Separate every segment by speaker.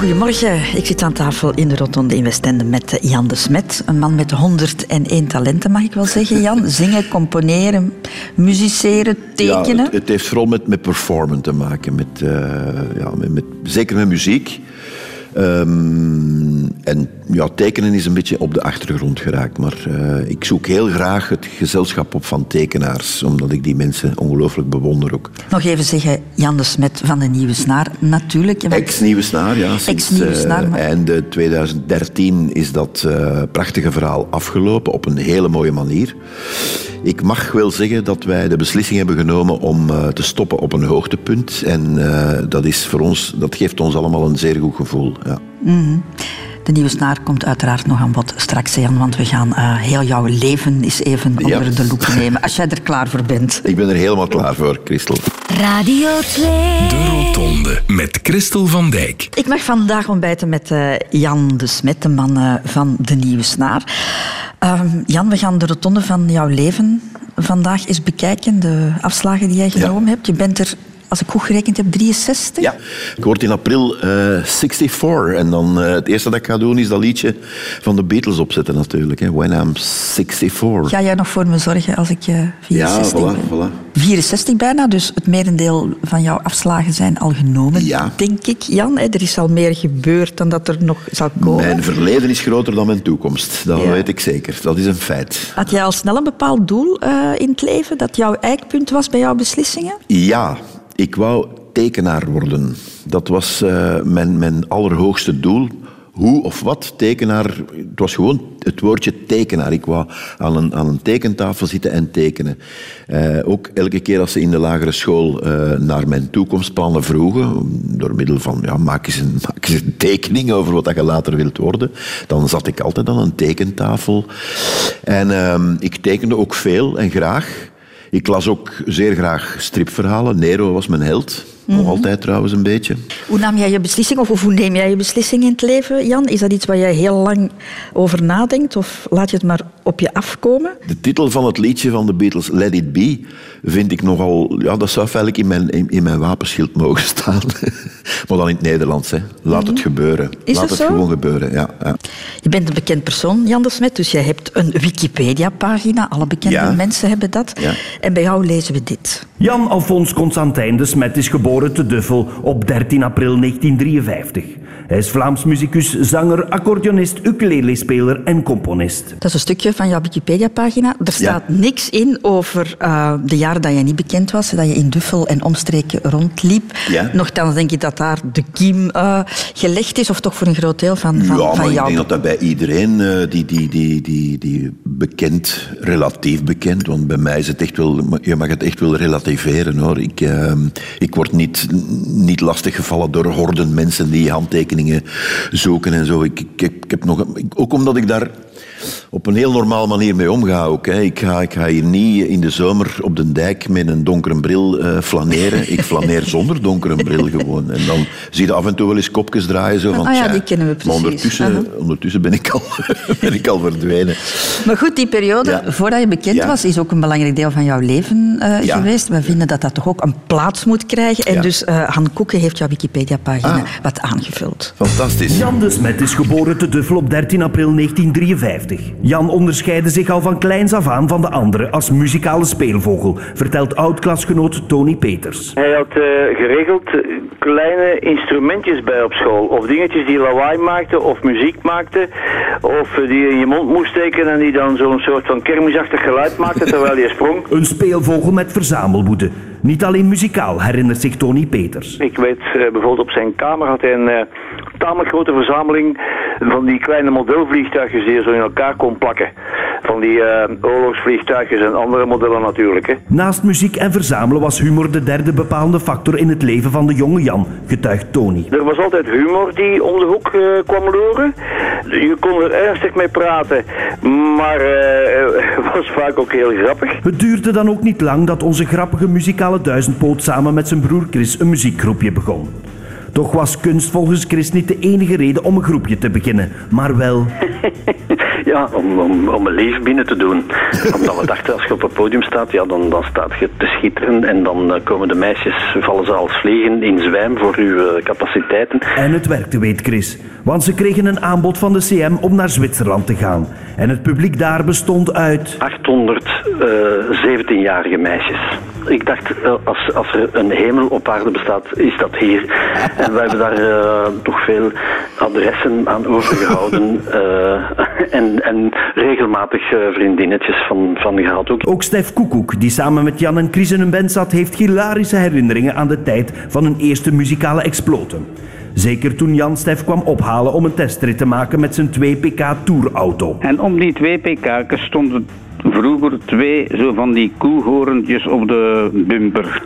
Speaker 1: goedemorgen. Ik zit aan tafel in de Rotonde in Westende met Jan de Smet. Een man met 101 talenten, mag ik wel zeggen, Jan. Zingen, componeren, musiceren, tekenen.
Speaker 2: Ja, het, het heeft vooral met, met performen te maken. Met, uh, ja, met, met, zeker met muziek. Um, en ja, tekenen is een beetje op de achtergrond geraakt. Maar uh, ik zoek heel graag het gezelschap op van tekenaars. Omdat ik die mensen ongelooflijk bewonder ook.
Speaker 1: Nog even zeggen, Jan de Smet van de Nieuwe Snaar. Natuurlijk.
Speaker 2: Ex-Nieuwe Snaar, ja. Sinds uh, maar... einde 2013 is dat uh, prachtige verhaal afgelopen. Op een hele mooie manier. Ik mag wel zeggen dat wij de beslissing hebben genomen om te stoppen op een hoogtepunt. En dat, is voor ons, dat geeft ons allemaal een zeer goed gevoel. Ja.
Speaker 1: Mm -hmm. De nieuwe snaar komt uiteraard nog aan bod straks, Jan, want we gaan uh, heel jouw leven eens even ja. onder de loep nemen. Als jij er klaar voor bent.
Speaker 2: Ik ben er helemaal klaar voor, Christel.
Speaker 3: Radio 2.
Speaker 4: De Rotonde met Christel van Dijk.
Speaker 1: Ik mag vandaag ontbijten met uh, Jan de Smet, de man uh, van de nieuwe snaar. Jan, we gaan de Rotonde van jouw leven vandaag eens bekijken. De afslagen die jij genomen ja. hebt. Je bent er als ik goed gerekend heb, 63?
Speaker 2: Ja, ik word in april uh, 64. En dan uh, het eerste dat ik ga doen is dat liedje van de Beatles opzetten natuurlijk. Hè. When I'm 64.
Speaker 1: Ga jij nog voor me zorgen als ik uh, 64
Speaker 2: ja, voilà,
Speaker 1: ben?
Speaker 2: Voilà.
Speaker 1: 64 bijna, dus het merendeel van jouw afslagen zijn al genomen,
Speaker 2: ja.
Speaker 1: denk ik, Jan. Er is al meer gebeurd dan dat er nog zal komen.
Speaker 2: Mijn verleden is groter dan mijn toekomst. Dat ja. weet ik zeker. Dat is een feit.
Speaker 1: Had jij al snel een bepaald doel in het leven dat jouw eikpunt was bij jouw beslissingen?
Speaker 2: Ja, ik wou tekenaar worden. Dat was uh, mijn, mijn allerhoogste doel. Hoe of wat, tekenaar. Het was gewoon het woordje tekenaar. Ik wou aan een, aan een tekentafel zitten en tekenen. Uh, ook elke keer als ze in de lagere school uh, naar mijn toekomstplannen vroegen, door middel van ja, maak, eens een, maak eens een tekening over wat je later wilt worden, dan zat ik altijd aan een tekentafel. En uh, ik tekende ook veel en graag. Ik las ook zeer graag stripverhalen. Nero was mijn held. Nog mm -hmm. altijd trouwens een beetje.
Speaker 1: Hoe nam jij je beslissing, of hoe neem jij je beslissing in het leven, Jan? Is dat iets waar jij heel lang over nadenkt, of laat je het maar op je afkomen?
Speaker 2: De titel van het liedje van de Beatles, Let It Be, vind ik nogal... Ja, dat zou eigenlijk in mijn, in, in mijn wapenschild mogen staan. maar dan in het Nederlands, hè. Laat mm -hmm. het gebeuren.
Speaker 1: Is
Speaker 2: laat
Speaker 1: het
Speaker 2: het
Speaker 1: zo?
Speaker 2: gewoon gebeuren, ja, ja.
Speaker 1: Je bent een bekend persoon, Jan de Smet, dus jij hebt een Wikipedia-pagina. Alle bekende
Speaker 2: ja.
Speaker 1: mensen hebben dat.
Speaker 2: Ja.
Speaker 1: En bij jou lezen we dit.
Speaker 5: Jan Alfons Constantijn de Smet is geboren te Duffel op 13 april 1953. Hij is Vlaams muzikus, zanger, accordeonist, ukulele-speler en componist.
Speaker 1: Dat is een stukje van jouw Wikipedia-pagina. Er staat
Speaker 2: Ja.
Speaker 1: niks in over uh, de jaren dat jij niet bekend was, dat je in Duffel en omstreken rondliep.
Speaker 2: Ja.
Speaker 1: Nochtans denk ik dat daar de kiem uh, gelegd is, of toch voor een groot deel van, van,
Speaker 2: ja, maar
Speaker 1: van
Speaker 2: ik
Speaker 1: jou.
Speaker 2: denk dat dat bij iedereen uh, die, die, die, die, die bekend, relatief bekend, want bij mij is het echt wel, je mag het echt wel relativeren hoor. Ik, uh, ik word niet, niet lastiggevallen door horden mensen die handtekeningen zoeken en zo. Ik, ik, ik heb nog, ook omdat ik daar op een heel normale manier mee omga ook. Hè. Ik, ga, ik ga hier niet in de zomer op de dijk met een donkere bril uh, flaneren. Ik flaneer zonder donkere bril gewoon. En dan zie je af en toe wel eens kopjes draaien. Zo van,
Speaker 1: Ah ja,
Speaker 2: tja,
Speaker 1: die kennen we
Speaker 2: Maar
Speaker 1: precies.
Speaker 2: ondertussen,
Speaker 1: Aha.
Speaker 2: ondertussen ben, ik al, ben ik al verdwenen.
Speaker 1: Maar goed, die periode,
Speaker 2: Ja.
Speaker 1: voordat je bekend
Speaker 2: Ja.
Speaker 1: was, is ook een belangrijk deel van jouw leven uh,
Speaker 2: Ja.
Speaker 1: geweest. We vinden dat dat toch ook een plaats moet krijgen. En
Speaker 2: Ja.
Speaker 1: dus uh, Han Koeken heeft jouw Wikipedia-pagina
Speaker 2: Ah.
Speaker 1: wat aangevuld.
Speaker 2: Fantastisch.
Speaker 5: Jan de Smet is geboren te Duffel op 13 april 1953. Jan onderscheidde zich al van kleins af aan van de anderen als muzikale speelvogel, vertelt oud-klasgenoot Tony Peters.
Speaker 6: Hij had uh, geregeld uh, kleine instrumentjes bij op school. Of dingetjes die lawaai maakten, of muziek maakten. Of uh, die je in je mond moest steken en die dan zo'n soort van kermisachtig geluid maakten terwijl je sprong.
Speaker 5: Een speelvogel met verzamelwoede. Niet alleen muzikaal, herinnert zich Tony Peters.
Speaker 6: Ik weet bijvoorbeeld op zijn kamer had hij een tamelijk grote verzameling van die kleine modelvliegtuigjes die je zo in elkaar kon plakken. Van die uh, oorlogsvliegtuigjes en andere modellen natuurlijk. Hè.
Speaker 5: Naast muziek en verzamelen was humor de derde bepalende factor in het leven van de jonge Jan, getuigt Tony.
Speaker 6: Er was altijd humor die om de hoek uh, kwam loeren. Je kon er ernstig mee praten, maar uh, het was vaak ook heel grappig.
Speaker 5: Het duurde dan ook niet lang dat onze grappige muzikale duizendpoot samen met zijn broer Chris een muziekgroepje begon. Toch was kunst volgens Chris niet de enige reden om een groepje te beginnen, maar wel...
Speaker 3: Ja, om, om, om een lief binnen te doen. Omdat we dachten, als je op het podium staat, ja, dan, dan staat je te schitteren en dan eh, komen de meisjes, vallen ze als vliegen in zwijm voor uw eh, capaciteiten.
Speaker 5: En het werkte, weet Chris. Want ze kregen een aanbod van de CM om naar Zwitserland te gaan. En het publiek daar bestond uit...
Speaker 3: 800 17-jarige meisjes. Ik dacht, eh, als, als er een hemel op aarde bestaat, is dat hier. En we hebben daar uh, toch veel adressen aan overgehouden. uh, en, en regelmatig vriendinnetjes van, van gehad ook.
Speaker 5: Ook Stef Koekoek, die samen met Jan en Chris in een band zat, heeft hilarische herinneringen aan de tijd van hun eerste muzikale exploten. Zeker toen Jan Stef kwam ophalen om een testrit te maken met zijn 2PK Tourauto.
Speaker 7: En om die 2PK stonden vroeger twee zo van die koehorentjes op de bumper.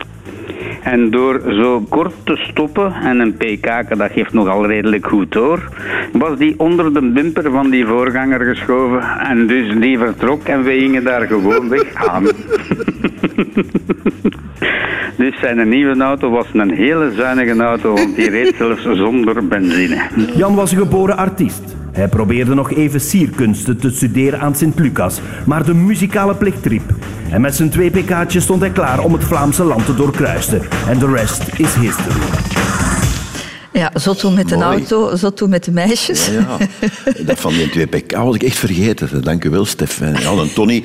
Speaker 7: En door zo kort te stoppen, en een PK, dat geeft nogal redelijk goed door, was die onder de bumper van die voorganger geschoven. En dus die vertrok en we gingen daar gewoon weg aan. dus zijn nieuwe auto was een hele zuinige auto, want die reed zelfs zonder benzine.
Speaker 5: Jan was een geboren artiest. Hij probeerde nog even sierkunsten te studeren aan Sint-Lucas, maar de muzikale plicht riep. En met zijn twee pk'tjes stond hij klaar om het Vlaamse land te doorkruisen. En de rest is history.
Speaker 1: Ja, zo met een auto, zo met de meisjes.
Speaker 2: Ja, ja. Dat van die 2 pk was ik echt vergeten. Dank u wel, Stef. Ja, en Tony,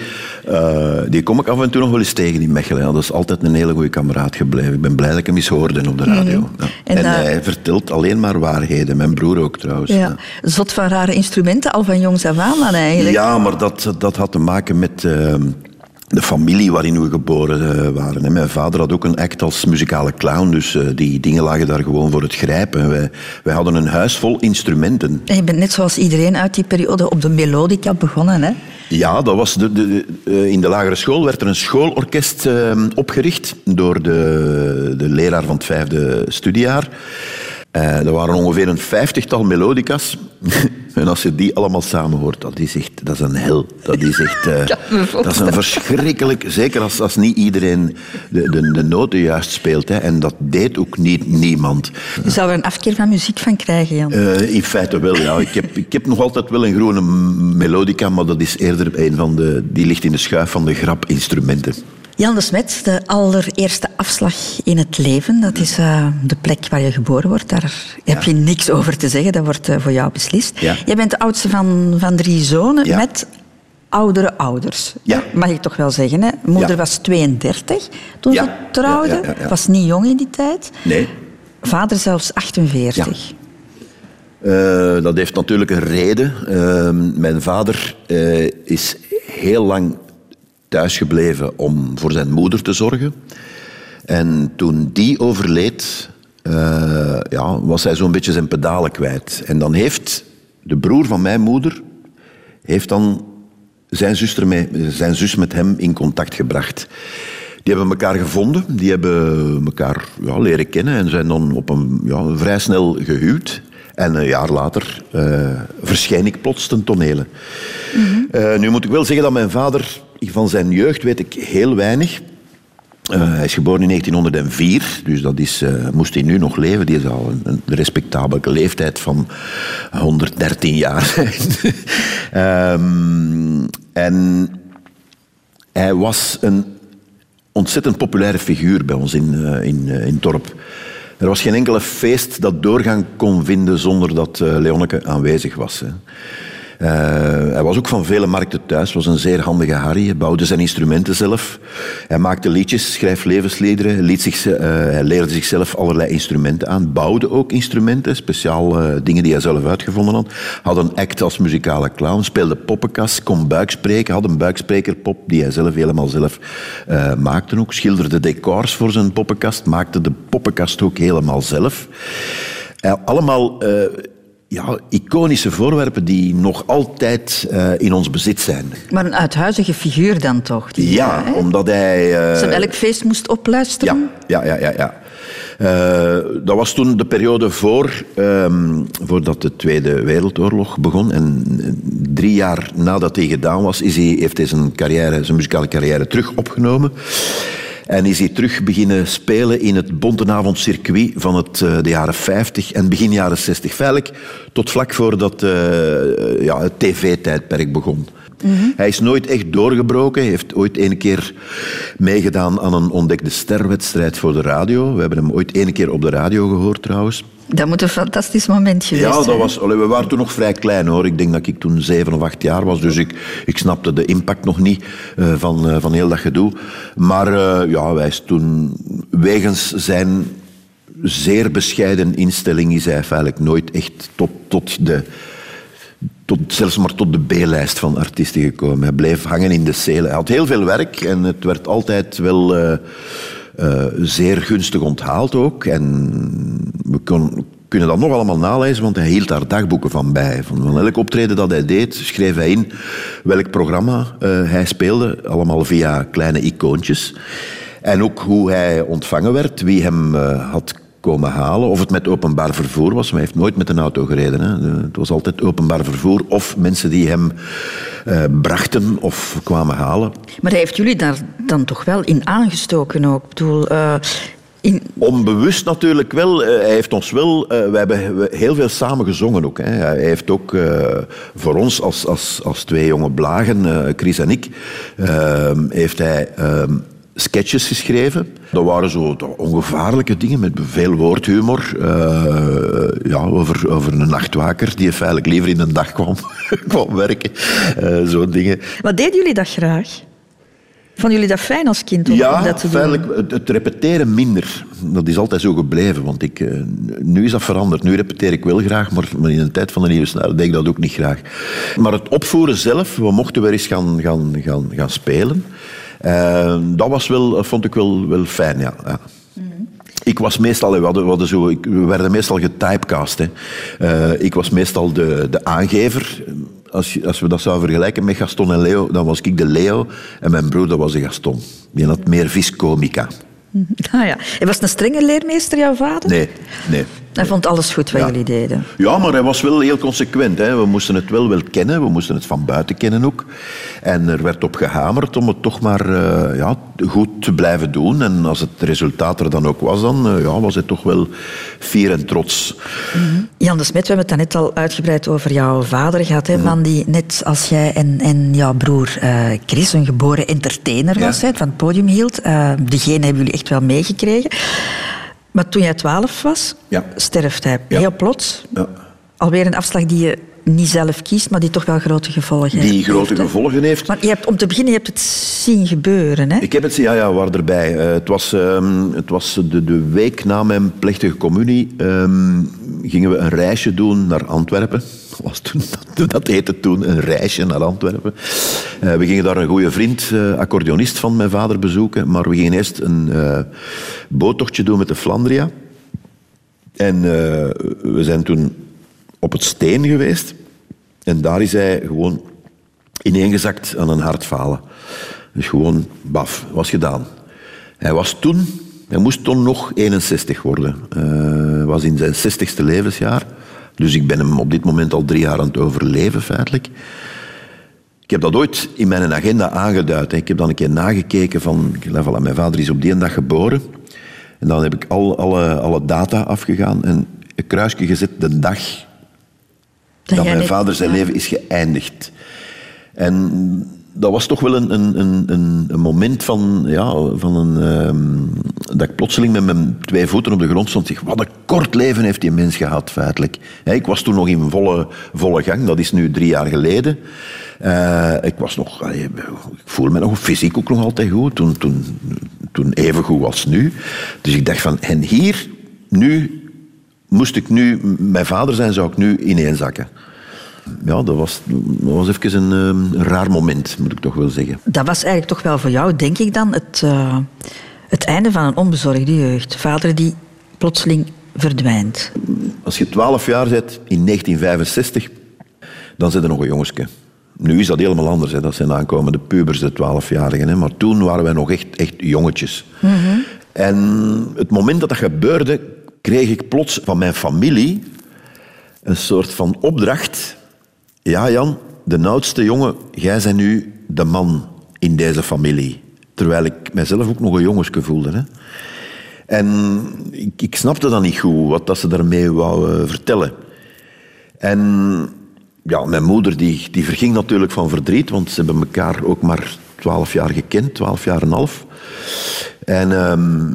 Speaker 2: uh, die kom ik af en toe nog wel eens tegen in Mechelen. Ja, dat is altijd een hele goede kameraad gebleven. Ik ben blij dat ik hem eens hoorde op de radio. Mm -hmm. En, en uh, hij vertelt alleen maar waarheden. Mijn broer ook trouwens.
Speaker 1: Ja. Zot van rare instrumenten, al van jongs af aan eigenlijk.
Speaker 2: Ja, maar dat, dat had te maken met... Uh, de familie waarin we geboren uh, waren. En mijn vader had ook een act als muzikale clown, dus uh, die dingen lagen daar gewoon voor het grijpen. Wij, wij hadden een huis vol instrumenten.
Speaker 1: En je bent net zoals iedereen uit die periode op de melodica begonnen, hè?
Speaker 2: Ja, dat was de, de, de, in de lagere school werd er een schoolorkest uh, opgericht door de, de leraar van het vijfde studiejaar. Uh, er waren ongeveer een vijftigtal melodica's. en als je die allemaal samen hoort, dat is echt dat is een hel. Dat is echt uh, dat is een verschrikkelijk... Zeker als, als niet iedereen de, de, de noten juist speelt. Hè, en dat deed ook niet niemand.
Speaker 1: Je zou er een afkeer van muziek van krijgen, Jan.
Speaker 2: Uh, in feite wel, ja. Ik heb, ik heb nog altijd wel een groene melodica, maar dat is eerder een van de... Die ligt in de schuif van de grapinstrumenten.
Speaker 1: Jan de Smet, de allereerste afslag in het leven, dat is uh, de plek waar je geboren wordt. Daar ja. heb je niks over te zeggen, dat wordt uh, voor jou beslist. Ja. Jij bent de oudste van, van drie zonen ja. met oudere ouders.
Speaker 2: Ja.
Speaker 1: Mag ik toch wel zeggen. Hè? Moeder was 32 toen ze trouwde, was niet jong in die tijd.
Speaker 2: Nee.
Speaker 1: Vader zelfs 48.
Speaker 2: Uh, dat heeft natuurlijk een reden. mijn vader is heel lang thuisgebleven om voor zijn moeder te zorgen. En toen die overleed, uh, ja, was hij zo'n beetje zijn pedalen kwijt. En dan heeft de broer van mijn moeder heeft dan zijn, zuster mee, zijn zus met hem in contact gebracht. Die hebben elkaar gevonden, die hebben elkaar ja, leren kennen en zijn dan op een, ja, vrij snel gehuwd. En een jaar later uh, verschijn ik plots ten tonele. Mm -hmm. uh, nu moet ik wel zeggen dat mijn vader van zijn jeugd weet ik heel weinig. Uh, hij is geboren in 1904, dus dat is, uh, moest hij nu nog leven. Die is al een, respectabele leeftijd van 113 jaar um, en hij was een ontzettend populaire figuur bij ons in, uh, in, in het dorp. Er was geen enkele feest dat doorgang kon vinden zonder dat Leonneke aanwezig was. Hè. Uh, hij was ook van vele markten thuis, was een zeer handige Harry. Hij bouwde zijn instrumenten zelf. Hij maakte liedjes, schreef levensliederen. Liet zich, uh, hij leerde zichzelf allerlei instrumenten aan. Bouwde ook instrumenten, speciaal uh, dingen die hij zelf uitgevonden had. Had een act als muzikale clown, speelde poppenkast, kon buikspreken. Had een buiksprekerpop die hij zelf helemaal zelf maakte ook. Schilderde decors voor zijn poppenkast, maakte de poppenkast ook helemaal zelf. allemaal ja, iconische voorwerpen die nog altijd uh, in ons bezit zijn.
Speaker 1: Maar een uithuizige figuur dan toch? Die,
Speaker 2: ja, hè? omdat hij... Uh,
Speaker 1: Zijn elk feest moest opluisteren?
Speaker 2: Ja, ja, ja. ja, ja. Uh, dat was toen de periode voor, um, voordat de Tweede Wereldoorlog begon. En drie jaar nadat hij gedaan was, is hij, heeft hij zijn, carrière, zijn muzikale carrière terug opgenomen. En is hij terug beginnen spelen in het Bontenavondcircuit van het, eh, de jaren 50 en begin jaren 60. Feitelijk tot vlak voordat uh, ja, het tv-tijdperk begon. Hij is nooit echt doorgebroken. Hij heeft ooit een keer meegedaan aan een ontdekte sterwedstrijd voor de radio. We hebben hem ooit ene keer op de radio gehoord trouwens.
Speaker 1: Dat moet een fantastisch moment geweest
Speaker 2: Ja, dat
Speaker 1: zijn.
Speaker 2: was, we waren toen nog vrij klein hoor. Ik denk dat ik toen zeven of acht jaar was. Dus ik, ik snapte de impact nog niet eh, van, eh, van heel dat gedoe. Maar eh, ja, wij is toen wegens zijn zeer bescheiden instelling is hij eigenlijk nooit echt tot, tot de... Tot, zelfs maar tot de B-lijst van artiesten gekomen. Hij bleef hangen in de celen. Hij had heel veel werk en het werd altijd wel eh, eh, zeer gunstig onthaald ook. En we kon- kunnen dat nog allemaal nalezen, want hij hield daar dagboeken van bij. Van, van elk optreden dat hij deed, schreef hij in welk programma eh, hij speelde. Allemaal via kleine icoontjes. En ook hoe hij ontvangen werd, wie hem had komen halen. Of het met openbaar vervoer was. Maar hij heeft nooit met een auto gereden. Hè. Het was altijd openbaar vervoer. Of mensen die hem eh, brachten of kwamen halen.
Speaker 1: Maar hij heeft jullie daar dan toch wel in aangestoken ook. Ik bedoel, eh, in,
Speaker 2: Onbewust natuurlijk wel. Eh, hij heeft ons wel... we hebben heel veel samen gezongen ook. Hè. Hij heeft ook voor ons als, als, als twee jonge blagen, Chris en ik, heeft hij... sketches geschreven. Dat waren zo ongevaarlijke dingen met veel woordhumor. eh, ja, over, over een nachtwaker die feitelijk liever in de dag kwam, kwam werken. Zo'n dingen.
Speaker 1: wat deden jullie dat graag? Vonden jullie dat fijn als kind om, om
Speaker 2: Ja,
Speaker 1: dat te doen?
Speaker 2: feitelijk, het, het repeteren minder. Dat is altijd zo gebleven. Want ik, eh, nu is dat veranderd. Nu repeteer ik wel graag, maar, maar in de tijd van de nieuwe snaar deed ik dat ook niet graag. Maar het opvoeren zelf, we mochten weer eens gaan, gaan, gaan, gaan spelen. Eh, dat was wel, vond ik wel, wel fijn, ja. Ik was meestal, we, hadden, we, hadden zo, we werden meestal getypecast. Hè. Eh, ik was meestal de, de aangever. Als, als we dat zouden vergelijken met Gaston en Leo, dan was ik de Leo en mijn broer was de Gaston. Die had meer viscomica.
Speaker 1: Ah, ja. Hij was een strenge leermeester, jouw vader?
Speaker 2: Nee, nee.
Speaker 1: Hij vond alles goed wat
Speaker 2: Ja.
Speaker 1: jullie deden.
Speaker 2: Ja, maar hij was wel heel consequent. Hè. We moesten het wel wel kennen, we moesten het van buiten kennen ook. En er werd op gehamerd om het toch maar eh, ja, goed te blijven doen. En als het resultaat er dan ook was, dan eh, ja, was hij toch wel fier en trots.
Speaker 1: Jan de Smet, we hebben het net al uitgebreid over jouw vader gehad. Hè, man die net als jij en, en jouw broer eh, Chris een geboren entertainer was, hè, van het podium hield. Eh diegene hebben jullie echt wel meegekregen. Maar toen jij twaalf was,
Speaker 2: Ja.
Speaker 1: sterft hij
Speaker 2: Ja.
Speaker 1: heel plots.
Speaker 2: Ja.
Speaker 1: Alweer een afslag die je niet zelf kiest, maar die toch wel grote gevolgen heeft.
Speaker 2: Die grote gevolgen heeft.
Speaker 1: Maar je hebt, om te beginnen, je hebt het zien gebeuren. Hè?
Speaker 2: Ik heb het, ja, ja, we waren erbij. Eh, het was, ehm, het was de, de week na mijn plechtige communie. ehm, gingen we een reisje doen naar Antwerpen. Dat Was toen, dat, dat heette toen een reisje naar Antwerpen. Eh, we gingen daar een goede vriend, eh, accordeonist van mijn vader, bezoeken. Maar we gingen eerst een boottochtje doen met de Flandria. En we zijn toen op het steen geweest. En daar is hij gewoon ineengezakt aan een hartfalen. Dus gewoon, baf, was gedaan. Hij was toen, hij moest toen nog 61 worden. Hij was in zijn 60ste levensjaar. Dus ik ben hem op dit moment al drie jaar aan het overleven, feitelijk. Ik heb dat ooit in mijn agenda aangeduid. Ik heb dan een keer nagekeken van... Voilà, mijn vader is op die dag geboren. En dan heb ik al, alle, alle data afgegaan en een kruisje gezet de dag dat mijn
Speaker 1: net-
Speaker 2: vader zijn
Speaker 1: ja.
Speaker 2: leven is geëindigd. En dat was toch wel een, een, een, een, moment van, ja, van een, ehm, dat ik plotseling met mijn twee voeten op de grond stond. Zeg, wat een kort leven heeft die mens gehad, feitelijk. Ik was toen nog in volle, volle gang, dat is nu drie jaar geleden. Eh, ik was nog, allee, ik voel me nog fysiek ook nog altijd goed, toen, toen, toen even goed als nu. Dus ik dacht van, en hier, nu, moest ik nu mijn vader zijn, zou ik nu ineenzakken. Ja, dat was, dat was even een, ehm, een raar moment, moet ik toch wel zeggen.
Speaker 1: Dat was eigenlijk toch wel voor jou, denk ik dan, het, eh, het einde van een onbezorgde jeugd. Vader die plotseling verdwijnt.
Speaker 2: Als je 12 jaar bent in 1965, dan zit er nog een jongensje. Nu is dat helemaal anders. Hè. Dat zijn aankomende pubers, de 12-jarigen. Hè. Maar toen waren wij nog echt, echt jongetjes. En het moment dat dat gebeurde, kreeg ik plots van mijn familie een soort van opdracht. Ja, Jan, de oudste jongen, jij bent nu de man in deze familie. Terwijl ik mijzelf ook nog een jongensje voelde. Hè. En ik, ik snapte dan niet goed wat dat ze daarmee wou vertellen. En ja, mijn moeder die, die verging natuurlijk van verdriet, want ze hebben elkaar ook maar twaalf jaar gekend, twaalf jaar en half. En ehm,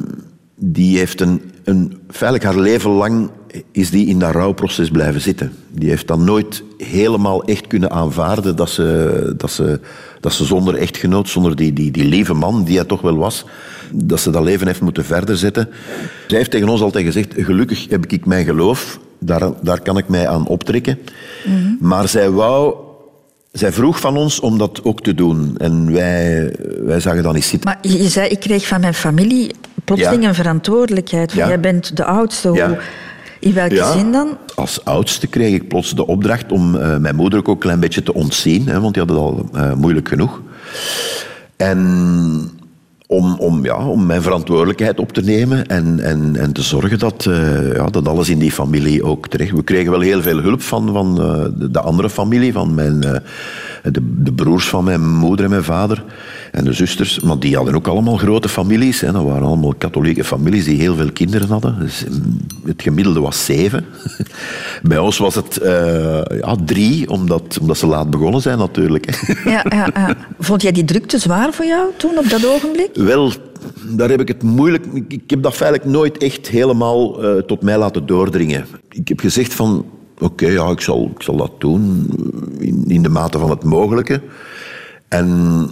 Speaker 2: die heeft een, een, feitelijk haar leven lang is die in dat rouwproces blijven zitten. Die heeft dan nooit helemaal echt kunnen aanvaarden dat ze, dat ze, dat ze zonder echtgenoot, zonder die, die, die lieve man die hij toch wel was, dat ze dat leven heeft moeten verder zetten. Zij heeft tegen ons altijd gezegd, gelukkig heb ik mijn geloof, daar, daar kan ik mij aan optrekken. Maar zij wou... Zij vroeg van ons om dat ook te doen. En wij, wij zagen dat niet zitten.
Speaker 1: Maar je zei, ik kreeg van mijn familie plotseling
Speaker 2: Ja.
Speaker 1: een verantwoordelijkheid. Van,
Speaker 2: Ja.
Speaker 1: Jij bent de oudste.
Speaker 2: Ja.
Speaker 1: Hoe- In welke
Speaker 2: Ja,
Speaker 1: zin dan?
Speaker 2: Als oudste kreeg ik plots de opdracht om eh, mijn moeder ook een klein beetje te ontzien, hè, want die had het al eh, moeilijk genoeg. En om, om, ja, om mijn verantwoordelijkheid op te nemen en, en, en te zorgen dat, eh, ja, dat alles in die familie ook terecht... We kregen wel heel veel hulp van, van eh, de, de andere familie, van mijn, eh, de, de broers van mijn moeder en mijn vader en de zusters. Maar die hadden ook allemaal grote families. Hè. Dat waren allemaal katholieke families die heel veel kinderen hadden. Dus, mm, het gemiddelde was zeven. Bij ons was het eh, ja, drie, omdat, omdat ze laat begonnen zijn natuurlijk.
Speaker 1: Ja, ja, ja. Vond jij die drukte zwaar voor jou toen, op dat ogenblik?
Speaker 2: Wel, daar heb ik het moeilijk... Ik, ik heb dat feitelijk nooit echt helemaal eh, tot mij laten doordringen. Ik heb gezegd van... Oké, ja, ik zal, ik zal dat doen eh, in, in de mate van het mogelijke. En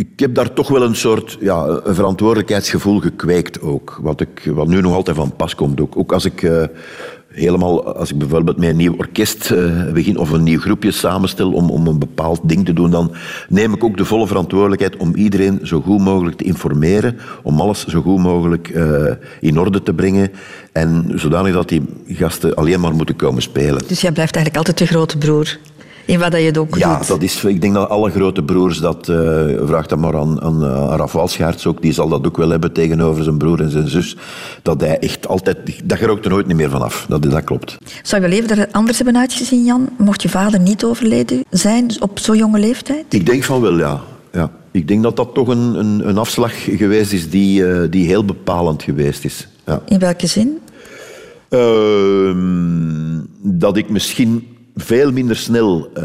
Speaker 2: ik heb daar toch wel een soort ja, een verantwoordelijkheidsgevoel gekweekt ook. Wat, ik, wat nu nog altijd van pas komt. Ook, ook als ik eh, helemaal, als ik bijvoorbeeld met een nieuw orkest eh, begin of een nieuw groepje samenstel om, om een bepaald ding te doen, dan neem ik ook de volle verantwoordelijkheid om iedereen zo goed mogelijk te informeren, om alles zo goed mogelijk eh, in orde te brengen en zodanig dat die gasten alleen maar moeten komen spelen.
Speaker 1: Dus jij blijft eigenlijk altijd de grote broer. In wat dat je het ook
Speaker 2: Ja,
Speaker 1: doet.
Speaker 2: dat is, ik denk dat alle grote broers dat... eh vraag dat maar aan, aan, eh, aan Raf Walschaerts ook. Die zal dat ook wel hebben tegenover zijn broer en zijn zus. Dat hij echt altijd... Dat gerookt er nooit niet meer vanaf. Dat, dat klopt.
Speaker 1: Zou je leven er anders hebben uitgezien, Jan? Mocht je vader niet overleden zijn op zo'n jonge leeftijd?
Speaker 2: Ik denk van wel, ja. ja. Ik denk dat dat toch een, een, een afslag geweest is die, eh, die heel bepalend geweest is. Ja.
Speaker 1: In welke zin?
Speaker 2: Ehm, dat ik misschien veel minder snel eh,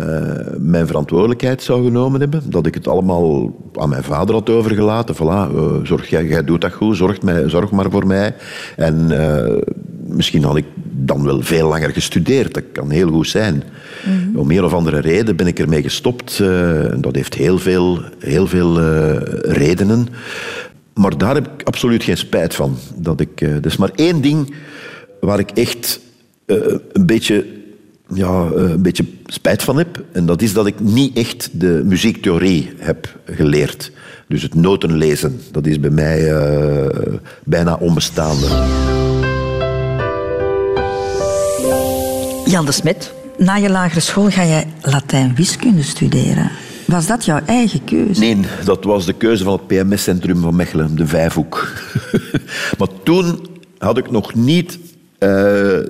Speaker 2: mijn verantwoordelijkheid zou genomen hebben. Dat ik het allemaal aan mijn vader had overgelaten. Voilà, eh, zorg, jij, jij doet dat goed, zorg, mij, zorg maar voor mij. En eh, misschien had ik dan wel veel langer gestudeerd. Dat kan heel goed zijn. Om een of andere reden ben ik ermee gestopt. dat heeft heel veel, heel veel redenen. Maar daar heb ik absoluut geen spijt van. Dat ik, is maar één ding waar ik echt een, beetje, ja, eh, een beetje spijt van heb. En dat is dat ik niet echt de muziektheorie heb geleerd. Dus het notenlezen, dat is bij mij eh, bijna onbestaande.
Speaker 1: Jan de Smet, na je lagere school ga jij Latijn-wiskunde studeren. Was dat jouw eigen keuze?
Speaker 2: Nee, dat was de keuze van het PMS-centrum van Mechelen, de Vijfhoek. maar toen had ik nog niet eh,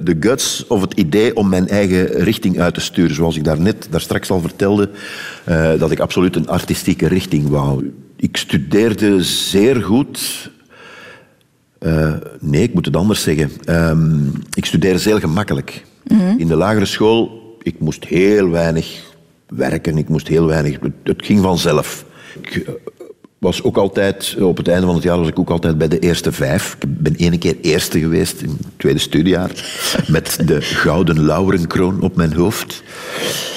Speaker 2: de guts of het idee om mijn eigen richting uit te sturen. Zoals ik daarnet, daar straks al vertelde, eh, dat ik absoluut een artistieke richting wou. Ik studeerde zeer goed. Eh, nee, ik moet het anders zeggen. Ehm, ik studeerde zeer gemakkelijk. In de lagere school, ik moest heel weinig werken. Ik moest heel weinig... Het, het ging vanzelf. Ik was ook altijd... Op het einde van het jaar was ik ook altijd bij de eerste vijf. Ik ben ene keer eerste geweest in het tweede studiejaar. Met de gouden lauwerenkroon op mijn hoofd.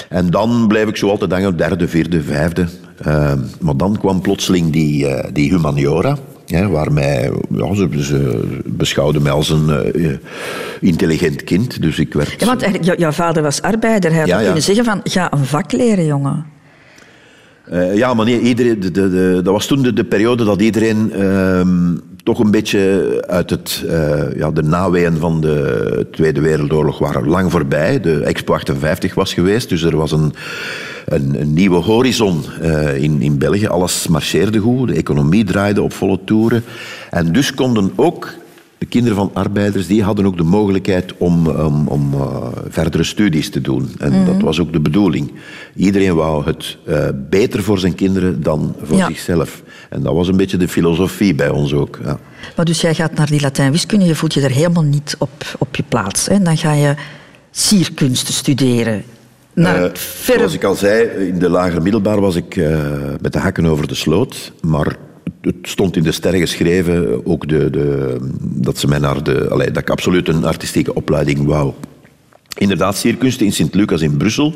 Speaker 2: En dan bleef ik zo altijd hangen, derde, vierde, vijfde. Eh, maar dan kwam plotseling die, eh, die humaniora. Hè, waar mij, ja, ze, ze beschouwden mij als een eh, intelligent kind. Dus ik werd...
Speaker 1: Ja, want jouw vader was arbeider. Hij had
Speaker 2: ja.
Speaker 1: kunnen zeggen van, ga een vak leren, jongen.
Speaker 2: Eh, ja, maar nee, iedereen, de, de, de- dat was toen de, de periode dat iedereen ehm, toch een beetje uit het, eh, ja, de naweeën van de Tweede Wereldoorlog waren lang voorbij. De Expo 58 was geweest, dus er was een, een, een nieuwe horizon eh, in, in België. Alles marcheerde goed, de economie draaide op volle toeren. En dus konden ook de kinderen van arbeiders, die hadden ook de mogelijkheid om, om, om uh, verdere studies te doen. En dat was ook de bedoeling. Iedereen wou het uh, beter voor zijn kinderen dan voor
Speaker 1: Ja.
Speaker 2: zichzelf. En dat was een beetje de filosofie bij ons ook. Ja.
Speaker 1: Maar dus jij gaat naar die Latijn-wiskunde, je voelt je er helemaal niet op, op je plaats. Hè? Dan ga je sierkunsten studeren. Naar
Speaker 2: Eh,
Speaker 1: verre...
Speaker 2: Zoals ik al zei, in de lagere middelbaar was ik eh, met de hakken over de sloot. Maar het stond in de sterren geschreven ook de, de, dat, ze mij naar de, dat ik absoluut een artistieke opleiding wou. Inderdaad, sierkunsten in Sint-Lucas in Brussel.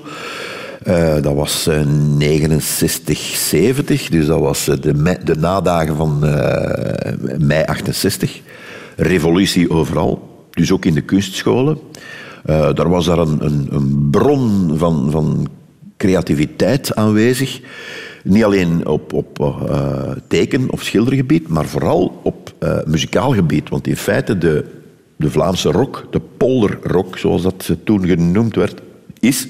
Speaker 2: Eh, dat was eh, 69, 70, dus dat was eh, de, mei- de nadagen van eh, mei 68. Revolutie overal, dus ook in de kunstscholen. Eh, daar was daar een, een, een bron van, van creativiteit aanwezig. Niet alleen op, op eh, teken- of schildergebied, maar vooral op eh, muzikaal gebied. Want in feite de, de Vlaamse rock, de polderrock, zoals dat toen genoemd werd, is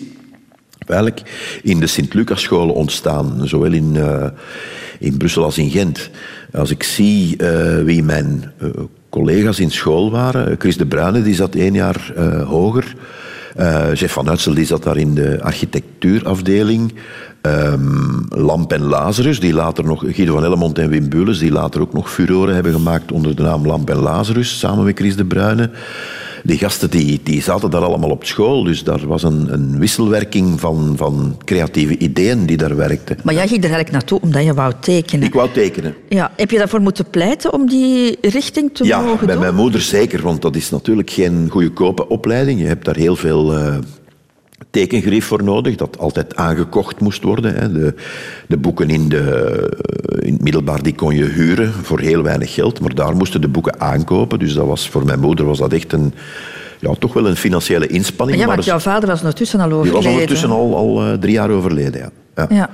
Speaker 2: eigenlijk in de Sint-Lucas-scholen ontstaan. Zowel in, eh, in Brussel als in Gent. Als ik zie wie mijn collega's in school waren... Chris de Bruyne, die zat één jaar hoger. Eh Jeff van Uitsel, die zat daar in de architectuurafdeling. Ehm, Lamp en Lazarus, die later nog... Guido van Ellemont en Wim Bules, die later ook nog furoren hebben gemaakt onder de naam Lamp en Lazarus, samen met Chris de Bruyne. Die gasten die, die zaten daar allemaal op school, dus daar was een, een wisselwerking van, van creatieve ideeën die daar werkten.
Speaker 1: Maar jij ging er eigenlijk naartoe omdat je wou tekenen.
Speaker 2: Ik wou tekenen.
Speaker 1: Ja. Heb je daarvoor moeten pleiten om die richting te
Speaker 2: Ja,
Speaker 1: mogen
Speaker 2: bij
Speaker 1: doen?
Speaker 2: mijn moeder zeker, want dat is natuurlijk geen goedkope opleiding. Je hebt daar heel veel eh, tekengerief voor nodig, dat altijd aangekocht moest worden. Hè. De, de boeken in, de, eh, in het middelbaar die kon je huren voor heel weinig geld, maar daar moesten de boeken aankopen. Dus dat was, voor mijn moeder was dat echt een, ja, toch wel een financiële inspanning.
Speaker 1: Ja,
Speaker 2: maar
Speaker 1: want jouw vader was ondertussen al
Speaker 2: die
Speaker 1: overleden.
Speaker 2: was ondertussen al, al eh, drie jaar overleden. Ja. Ja.
Speaker 1: Ja.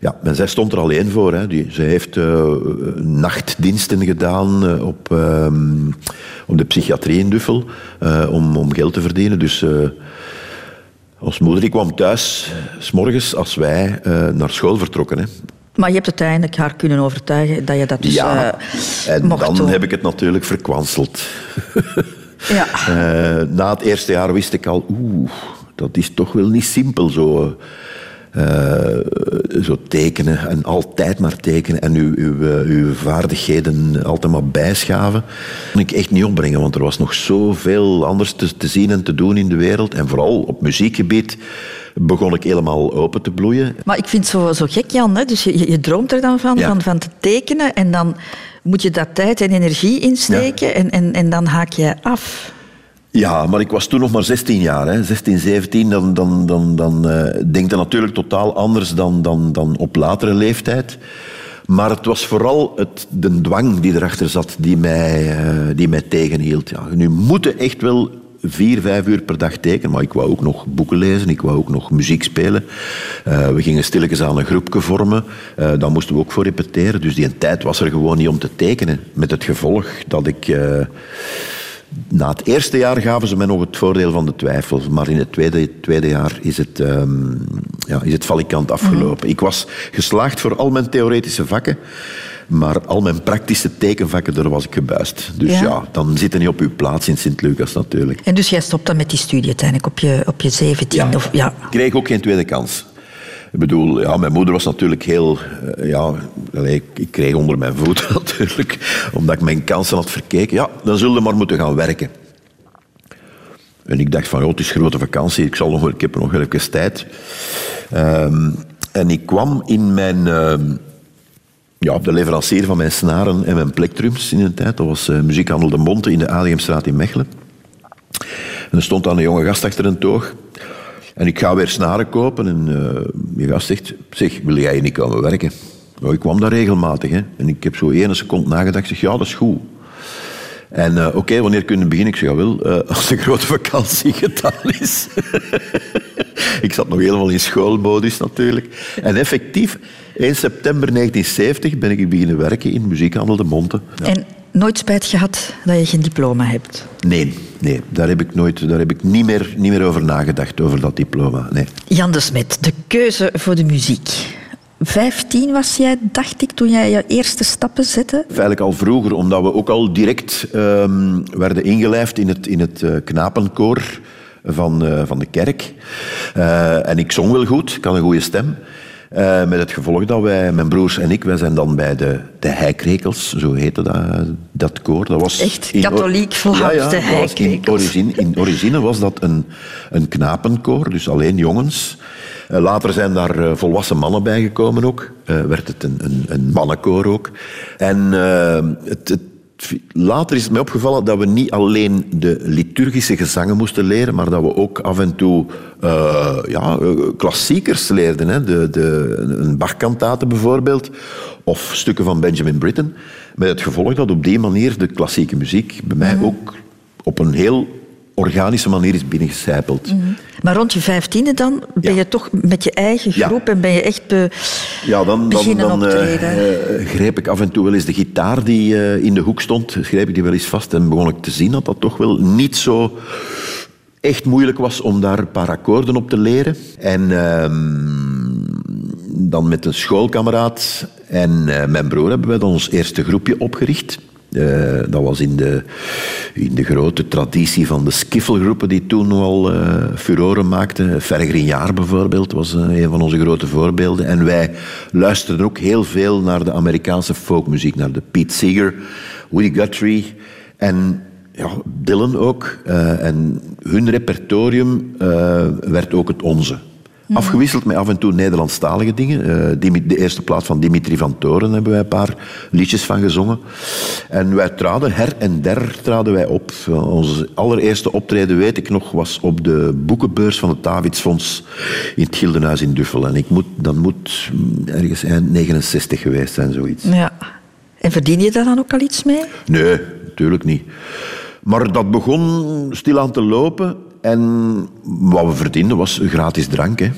Speaker 2: Ja, en zij stond er alleen voor. Hè. Die, zij heeft eh, nachtdiensten gedaan op, ehm, op de psychiatrie in Duffel om, om geld te verdienen. Dus ons moeder die kwam thuis, s morgens als wij eh, naar school vertrokken. Hè.
Speaker 1: Maar je hebt uiteindelijk haar kunnen overtuigen dat je dat dus
Speaker 2: ja,
Speaker 1: eh,
Speaker 2: en
Speaker 1: mocht
Speaker 2: dan
Speaker 1: doen.
Speaker 2: heb ik het natuurlijk verkwanseld.
Speaker 1: Ja.
Speaker 2: Eh, na het eerste jaar wist ik al, oeh, dat is toch wel niet simpel zo. Eh, zo tekenen en altijd maar tekenen en uw, uw, eh, uw vaardigheden altijd maar bijschaven. Kon ik echt niet opbrengen, want er was nog zoveel anders te, te zien en te doen in de wereld. En vooral op muziekgebied begon ik helemaal open te bloeien.
Speaker 1: Maar ik vind het zo, zo gek, Jan. Hè? Dus je, je- je droomt er dan van,
Speaker 2: Ja.
Speaker 1: van, van te tekenen en dan moet je daar tijd en energie in steken en, en, en dan haak je af.
Speaker 2: Ja, maar ik was toen nog maar 16 jaar, hè. 16, 17. Dan, dan, dan, dan eh, denk je natuurlijk totaal anders dan, dan, dan op latere leeftijd. Maar het was vooral het, de dwang die erachter zat die mij, eh, die mij tegenhield. Ja, nu moeten echt wel vier, vijf uur per dag tekenen. Maar ik wou ook nog boeken lezen, ik wou ook nog muziek spelen. Eh, we gingen stilletjes aan een groepje vormen. Eh daar moesten we ook voor repeteren. Dus die tijd was er gewoon niet om te tekenen. Met het gevolg dat ik... na het eerste jaar gaven ze mij nog het voordeel van de twijfel. Maar in het tweede, tweede jaar is het, ehm, ja, is het valikant afgelopen. Ik was geslaagd voor al mijn theoretische vakken. Maar al mijn praktische tekenvakken, daar was ik gebuist. Dus
Speaker 1: Ja?
Speaker 2: ja, dan zit je niet op uw plaats in Sint-Lucas natuurlijk.
Speaker 1: En dus jij stopt dan met die studie uiteindelijk op je, op je 17? Of, ja.
Speaker 2: Ik kreeg ook geen tweede kans. Ik bedoel, ja, mijn moeder was natuurlijk heel... eh, ja, ik, kreeg onder mijn voet natuurlijk, omdat ik mijn kansen had verkeken. Ja, dan zullen maar moeten gaan werken. En ik dacht van, joh, het is grote vakantie, ik, zal nog, ik heb nog wel even tijd. Ehm, en ik kwam in mijn... ehm, ja, de leverancier van mijn snaren en mijn plektrums in een tijd. Dat was eh, muziekhandel De Monte in de Adriumstraat in Mechelen. En er stond dan een jonge gast achter een toog. En ik ga weer snaren kopen. En eh die gast zegt, zeg, wil jij niet komen werken? Nou, ik kwam daar regelmatig. Hè. En ik heb zo één seconde nagedacht. zeg, ja, dat is goed. En eh, oké, wanneer kunnen we beginnen? Ik zeg, ja, wel, eh, als de grote vakantie gedaan is. ik zat nog helemaal in schoolmodus natuurlijk. En effectief, 1 september 1970 ben ik beginnen werken in muziekhandel De Monte. Ja.
Speaker 1: Nooit spijt gehad dat je geen diploma hebt?
Speaker 2: Nee, nee, daar heb ik, nooit, daar heb ik niet, meer, niet meer over nagedacht, over dat diploma. Nee.
Speaker 1: Jan de Smet, de keuze voor de muziek. 15 was jij, dacht ik, toen jij je eerste stappen zette.
Speaker 2: Eigenlijk al vroeger, omdat we ook al direct ehm, werden ingelijfd in het, in het eh, knapenkoor van, eh, van de kerk. Eh, en ik zong wel goed, ik had een goede stem. Eh, met het gevolg dat wij, mijn broers en ik, wij zijn dan bij de, de Heikrekels, zo heette dat, dat koor. Dat was
Speaker 1: Echt
Speaker 2: in-
Speaker 1: katholiek Vlaams,
Speaker 2: ja, in, origine, in origine was dat een, een knapenkoor, dus alleen jongens. Eh, Later zijn daar eh, volwassen mannen bijgekomen ook. Werd het een, een, een mannenkoor ook. En het, het, later is het mij opgevallen dat we niet alleen de liturgische gezangen moesten leren, maar dat we ook af en toe eh, ja, eh, klassiekers leerden. Hè? De, de, een Bach-kantate bijvoorbeeld, of stukken van Benjamin Britten. Met het gevolg dat op die manier de klassieke muziek bij mij ook op een heel organische manier is binnengecijpeld.
Speaker 1: Maar rond je vijftiende dan ben
Speaker 2: Ja.
Speaker 1: je toch met je eigen
Speaker 2: Ja.
Speaker 1: groep en ben je echt be-
Speaker 2: Ja, dan, dan,
Speaker 1: beginnen
Speaker 2: dan
Speaker 1: optreden.
Speaker 2: eh, greep ik af en toe wel eens de gitaar die eh, in de hoek stond, greep ik die wel eens vast en begon ik te zien dat dat toch wel niet zo echt moeilijk was om daar een paar akkoorden op te leren. En ehm, dan met een schoolkameraad en eh, mijn broer hebben wij dan ons eerste groepje opgericht. Eh, dat was in de, in de grote traditie van de skiffelgroepen die toen al eh furoren maakten. Vergrinjaar bijvoorbeeld was eh, een van onze grote voorbeelden. En wij luisterden ook heel veel naar de Amerikaanse folkmuziek, naar de Pete Seeger, Woody Guthrie en ja, Dylan ook. En hun repertorium werd ook het onze. Afgewisseld met af en toe Nederlandstalige dingen. Dimi- de eerste plaats van Dimitri van Toren hebben wij een paar liedjes van gezongen. En wij traden, her en der traden wij op. Onze allereerste optreden, weet ik nog, was op de boekenbeurs van het Davidsfonds in het Gildenhuis in Duffel. En ik moet, dat moet mm, ergens eind 69 geweest zijn, zoiets.
Speaker 1: Ja. En verdien je daar dan ook al iets mee?
Speaker 2: Nee, natuurlijk niet. Maar dat begon stilaan te lopen. En wat we verdienden was gratis drank. Hè.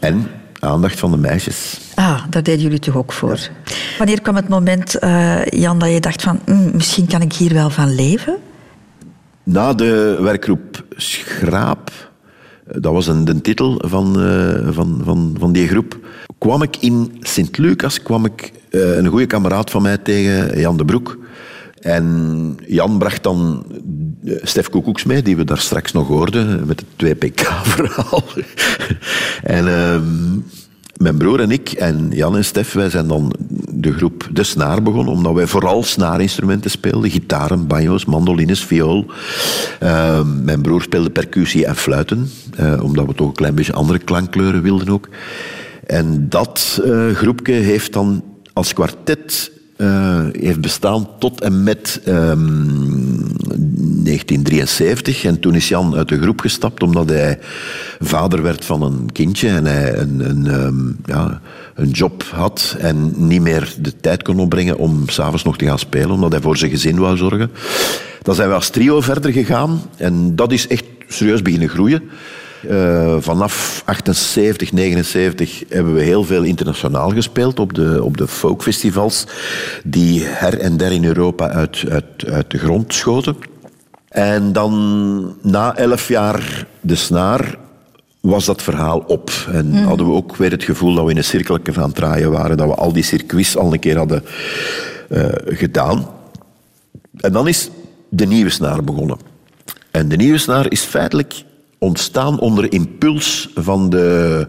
Speaker 2: En aandacht van de meisjes.
Speaker 1: Ah, daar deden jullie toch ook voor. Wanneer kwam het moment, eh, Jan, dat je dacht van... "Hm, misschien kan ik hier wel van leven?
Speaker 2: Na de werkgroep Schraap, dat was een, de titel van, eh, van, van, van die groep, kwam ik in Sint-Lucas kwam ik, eh, een goede kameraad van mij tegen, Jan de Broek. En Jan bracht dan Stef Koekoeks mee, die we daar straks nog hoorden, met het 2PK-verhaal. en ehm, mijn broer en ik en Jan en Stef, wij zijn dan de groep De Snaar begonnen, omdat wij vooral snaarinstrumenten speelden. Gitaren, banjo's, mandolines, viool. Ehm, mijn broer speelde percussie en fluiten, eh, omdat we toch een klein beetje andere klankkleuren wilden ook. En dat eh, groepje heeft dan als kwartet eh, heeft bestaan tot en met ehm, 1973. En toen is Jan uit de groep gestapt omdat hij vader werd van een kindje en hij een, een, ehm, ja, een job had en niet meer de tijd kon opbrengen om s'avonds nog te gaan spelen, omdat hij voor zijn gezin wou zorgen. Dan zijn we als trio verder gegaan en dat is echt serieus beginnen groeien. Eh, vanaf 78, 79 hebben we heel veel internationaal gespeeld op de, op de folkfestivals die her en der in Europa uit, uit, uit de grond schoten. En dan na elf jaar de snaar was dat verhaal op. En hadden we ook weer het gevoel dat we in een cirkeltje aan het draaien waren, dat we al die circuits al een keer hadden eh, gedaan. En dan is de nieuwe snaar begonnen. En de nieuwe snaar is feitelijk ontstaan onder impuls van de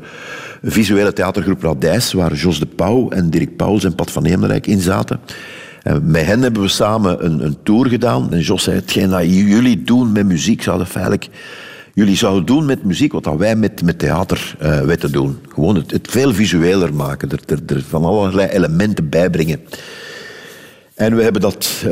Speaker 2: visuele theatergroep Radijs, waar Jos de Pauw en Dirk Pauls en Pat van Heemrijk in zaten. En met hen hebben we samen een, een tour gedaan. En Jos zei, hetgeen dat jullie doen met muziek, zouden feitelijk... Jullie zouden doen met muziek wat wij met, met theater eh weten doen. Gewoon het, het veel visueler maken, er, er, er van allerlei elementen bijbrengen. En we hebben, dat, eh,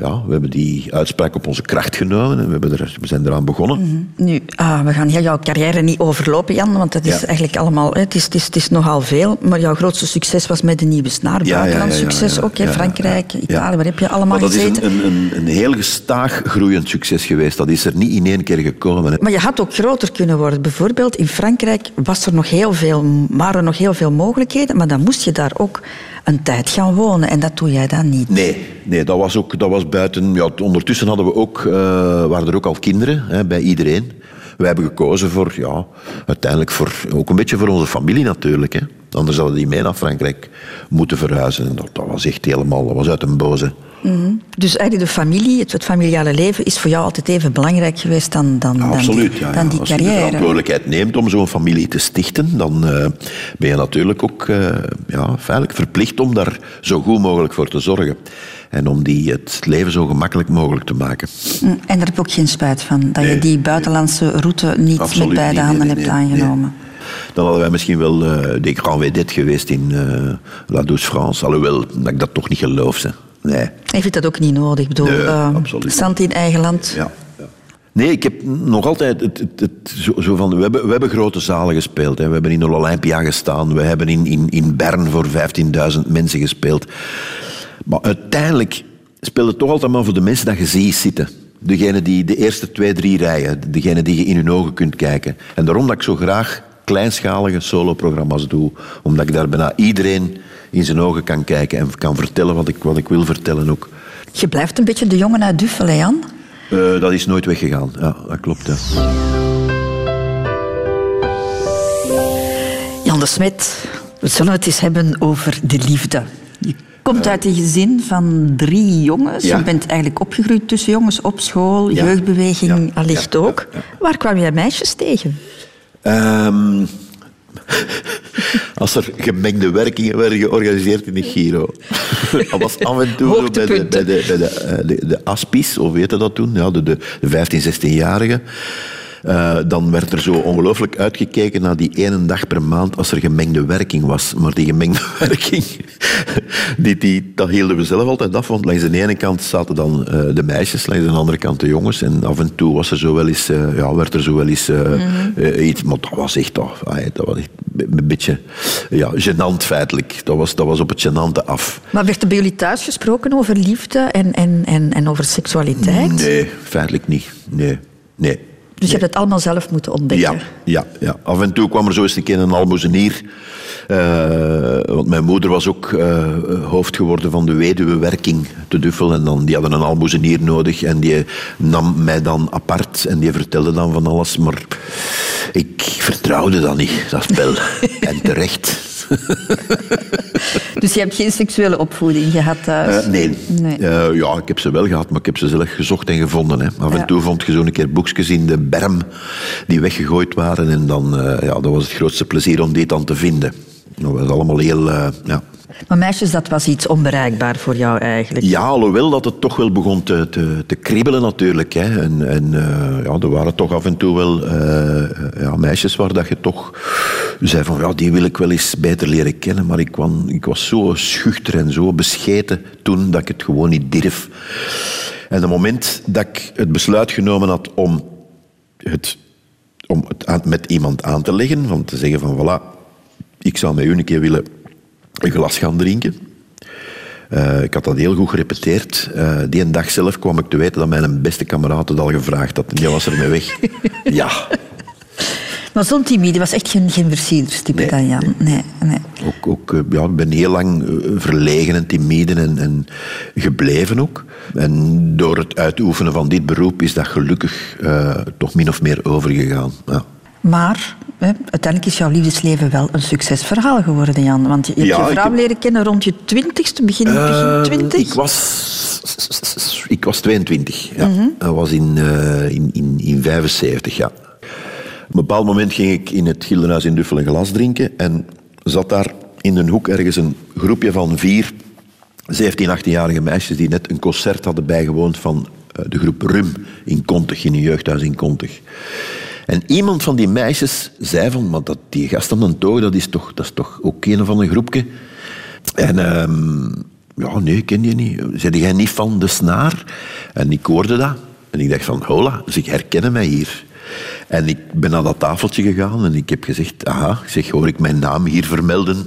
Speaker 2: ja, we hebben die uitspraak op onze kracht genomen en we, hebben er, we zijn eraan begonnen.
Speaker 1: Nu, ah, we gaan heel jouw carrière niet overlopen, Jan, want dat is
Speaker 2: Ja.
Speaker 1: eigenlijk allemaal... Het is, het, is, het is nogal veel, maar jouw grootste succes was met de Nieuwe Snaar.
Speaker 2: Ja,
Speaker 1: Buitenland succes ook, hè,
Speaker 2: ja,
Speaker 1: Frankrijk. Italië, waar heb je allemaal
Speaker 2: Maar dat is
Speaker 1: gezeten?
Speaker 2: een, een, een, een heel gestaag groeiend succes geweest. Dat is er niet in één keer gekomen. hè.
Speaker 1: Maar je had ook groter kunnen worden. Bijvoorbeeld in Frankrijk was er nog heel veel, waren er nog heel veel mogelijkheden, maar dan moest je daar ook een tijd gaan wonen. En dat doe jij dan niet.
Speaker 2: Nee, nee dat, was ook, dat was buiten... Ja, ondertussen hadden we ook, eh, waren er ook al kinderen hè, bij iedereen. Wij hebben gekozen voor, ja, uiteindelijk voor, ook een beetje voor onze familie natuurlijk. Hè. Anders hadden die mee naar Frankrijk moeten verhuizen. En dat, dat was echt helemaal, dat was uit een boze.
Speaker 1: Dus eigenlijk de familie, het, het familiale leven, is voor jou altijd even belangrijk geweest dan, dan, dan
Speaker 2: Absoluut,
Speaker 1: die,
Speaker 2: ja,
Speaker 1: dan
Speaker 2: ja.
Speaker 1: die
Speaker 2: Als je de
Speaker 1: carrière.
Speaker 2: verantwoordelijkheid neemt om zo'n familie te stichten, dan eh, ben je natuurlijk ook eh, ja, feitelijk verplicht om daar zo goed mogelijk voor te zorgen. En om die het leven zo gemakkelijk mogelijk te maken.
Speaker 1: Mm, En daar heb je ook geen spijt van, dat je die buitenlandse route niet
Speaker 2: Absoluut
Speaker 1: met beide
Speaker 2: niet,
Speaker 1: handen
Speaker 2: nee,
Speaker 1: hebt aangenomen.
Speaker 2: Dan hadden wij misschien wel eh de grand vedette geweest in eh, La Douce France. Alhoewel, dat ik dat toch niet geloof. Ze. Nee.
Speaker 1: Ik vind dat ook niet nodig. Ik bedoel,
Speaker 2: Nee,
Speaker 1: eh, zand in eigen land.
Speaker 2: Ja. ja. Nee, ik heb nog altijd het, het, het, zo, zo van... We hebben, we hebben grote zalen gespeeld. Hè. We hebben in Olympia gestaan. We hebben in, in, in Bern voor 15.000 mensen gespeeld. Maar uiteindelijk speelt het toch altijd maar voor de mensen dat je ziet zitten. Degene die de eerste twee, drie rijen. Degene die je in hun ogen kunt kijken. En daarom dat ik zo graag kleinschalige soloprogramma's doe. Omdat ik daar bijna iedereen in zijn ogen kan kijken en kan vertellen wat ik, wat ik wil vertellen ook.
Speaker 1: Je blijft een beetje de jongen uit Duffel, hè, Jan?
Speaker 2: Eh, dat is nooit weggegaan. Ja, dat klopt. Ja.
Speaker 1: Jan de Smet, we zullen het eens hebben over de liefde. Je komt uit een gezin van drie jongens.
Speaker 2: Ja.
Speaker 1: Je bent eigenlijk opgegroeid tussen jongens op school,
Speaker 2: Ja.
Speaker 1: jeugdbeweging
Speaker 2: Ja.
Speaker 1: allicht ook. Waar kwam jij meisjes tegen?
Speaker 2: Ehm, als er gemengde werkingen werden georganiseerd in de Giro. Dat was af en toe bij, de, bij, de, bij de, eh, de, de Aspies, of weet je dat toen? Ja, de, de, de 15, 16-jarigen. Eh, dan werd er zo ongelooflijk uitgekeken naar die ene dag per maand als er gemengde werking was. Maar die gemengde werking, die, die, dat hielden we zelf altijd af. Want langs de ene kant zaten dan eh, de meisjes, langs de andere kant de jongens. En af en toe was er zo wel eens, eh, ja, werd er zo wel eens eh, iets... Maar dat was echt, toch, dat was echt een beetje ja, gênant feitelijk. Dat was, dat was op het gênante af.
Speaker 1: Maar werd er bij jullie thuis gesproken over liefde en, en, en, en over seksualiteit?
Speaker 2: Nee, feitelijk niet. Nee, nee.
Speaker 1: Dus je hebt het allemaal zelf moeten ontdekken?
Speaker 2: Ja, ja, ja. Af en toe kwam er zo eens een keer een almoezenier. Eh, want mijn moeder was ook eh, hoofd geworden van de weduwewerking te Duffel. En dan, die hadden een almoezenier nodig. En die nam mij dan apart. En die vertelde dan van alles. Maar ik vertrouwde dat niet, dat spel. en terecht.
Speaker 1: Dus je hebt geen seksuele opvoeding gehad thuis?
Speaker 2: Eh, nee.
Speaker 1: Nee.
Speaker 2: Eh, ja, ik heb ze wel gehad, maar ik heb ze zelf gezocht en gevonden. Hè. Af
Speaker 1: Ja.
Speaker 2: en toe vond je zo een keer boekjes in de berm die weggegooid waren. En dan eh, ja, dat was het grootste plezier om die dan te vinden. Dat was allemaal heel... ja.
Speaker 1: Maar meisjes, dat was iets onbereikbaar voor jou eigenlijk?
Speaker 2: ja, alhoewel dat het toch wel begon te, te, kriebelen natuurlijk. Hè. En, eh, ja, er waren toch af en toe wel eh, ja, meisjes waar dat je toch zei van... Ja, die wil ik wel eens beter leren kennen. Maar ik, ik was zo schuchter en zo bescheten toen dat ik het gewoon niet durf. En het moment dat ik het besluit genomen had om het, om het aan- met iemand aan te leggen, van te zeggen van voilà, ik zou met u een keer willen een glas gaan drinken. Eh, ik had dat heel goed gerepeteerd. Eh, die een dag zelf kwam ik te weten dat mijn beste kameraad het al gevraagd had. En die was er mee weg. ja,
Speaker 1: Maar zo'n timide was echt geen, geen versierderstype
Speaker 2: Nee,
Speaker 1: dan Jan. Nee, nee.
Speaker 2: ook, ook, eh, ja, ik ben heel lang verlegen en timide en, en gebleven ook. En door het uitoefenen van dit beroep is dat gelukkig toch min of meer overgegaan. Ja.
Speaker 1: Maar hè, uiteindelijk is jouw liefdesleven wel een succesverhaal geworden, Jan. Want je hebt
Speaker 2: Ja,
Speaker 1: je vrouw
Speaker 2: heb-
Speaker 1: leren kennen rond je twintigste, begin, begin
Speaker 2: Ehm,
Speaker 1: twintig?
Speaker 2: ik, was, ik was 22. Ja.
Speaker 1: Mhm.
Speaker 2: Dat was in, eh, in, in, in 75, ja. Op een bepaald moment ging ik in het Gildenhuis in Duffel een glas drinken en zat daar in een hoek ergens een groepje van vier 17, 18-jarige meisjes die net een concert hadden bijgewoond van eh, de groep Rum in Kontig, in een jeugdhuis in Kontig. En iemand van die meisjes zei van, maar dat, die gast aan de toog, dat is toch, dat is toch ook een van een groepje. En ehm, ja, nee, ken die niet. Zei jij niet van de snaar? En ik hoorde dat. En ik dacht van, hola, ze herkennen mij hier. En ik ben naar dat tafeltje gegaan en ik heb gezegd, aha, zeg, hoor ik mijn naam hier vermelden?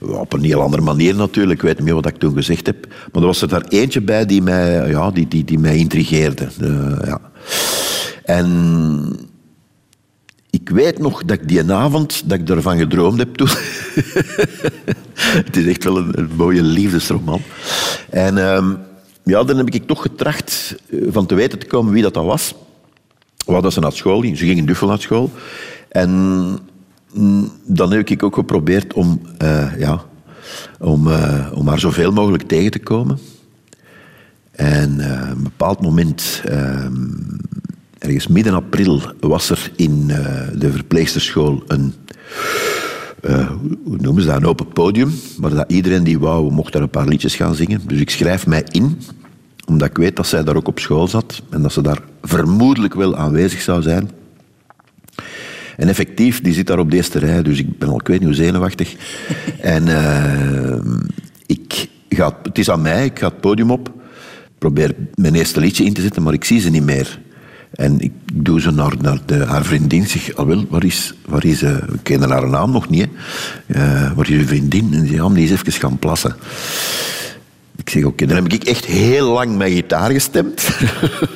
Speaker 2: Op een heel andere manier natuurlijk, ik weet niet meer wat ik toen gezegd heb. Maar er was er daar eentje bij die mij, ja, die, die, die mij intrigeerde. Eh, ja. En ik weet nog dat ik die avond, dat ik ervan gedroomd heb toen. het is echt wel een, een mooie liefdesroman. En ehm, ja, dan heb ik toch getracht eh, van te weten te komen wie dat, was. Waar dat ze naar school ging. Ze ging in Duffel naar school. En mm, dan heb ik ook geprobeerd om, eh, ja, om, eh, om haar zoveel mogelijk tegen te komen. En op een bepaald moment, eh, ergens midden april, was er in eh, de verpleegsterschool een, eh, hoe noemen ze dat, een open podium, waar dat iedereen die wou, mocht daar een paar liedjes gaan zingen. Dus ik schrijf mij in, omdat ik weet dat zij daar ook op school zat en dat ze daar vermoedelijk wel aanwezig zou zijn. En effectief, die zit daar op de eerste rij, dus ik ben al, ik weet niet hoe zenuwachtig. en eh, ik ga, het is aan mij, ik ga het podium op, probeer mijn eerste liedje in te zetten, maar ik zie ze niet meer. En ik doe ze naar, naar haar vriendin. Zeg, al wel, waar is, waar is eh, we kennen haar naam nog niet. Eh, waar is uw vriendin? En die ja, maar die is even gaan plassen. Ik zeg, oké, dan heb ik echt heel lang mijn gitaar gestemd.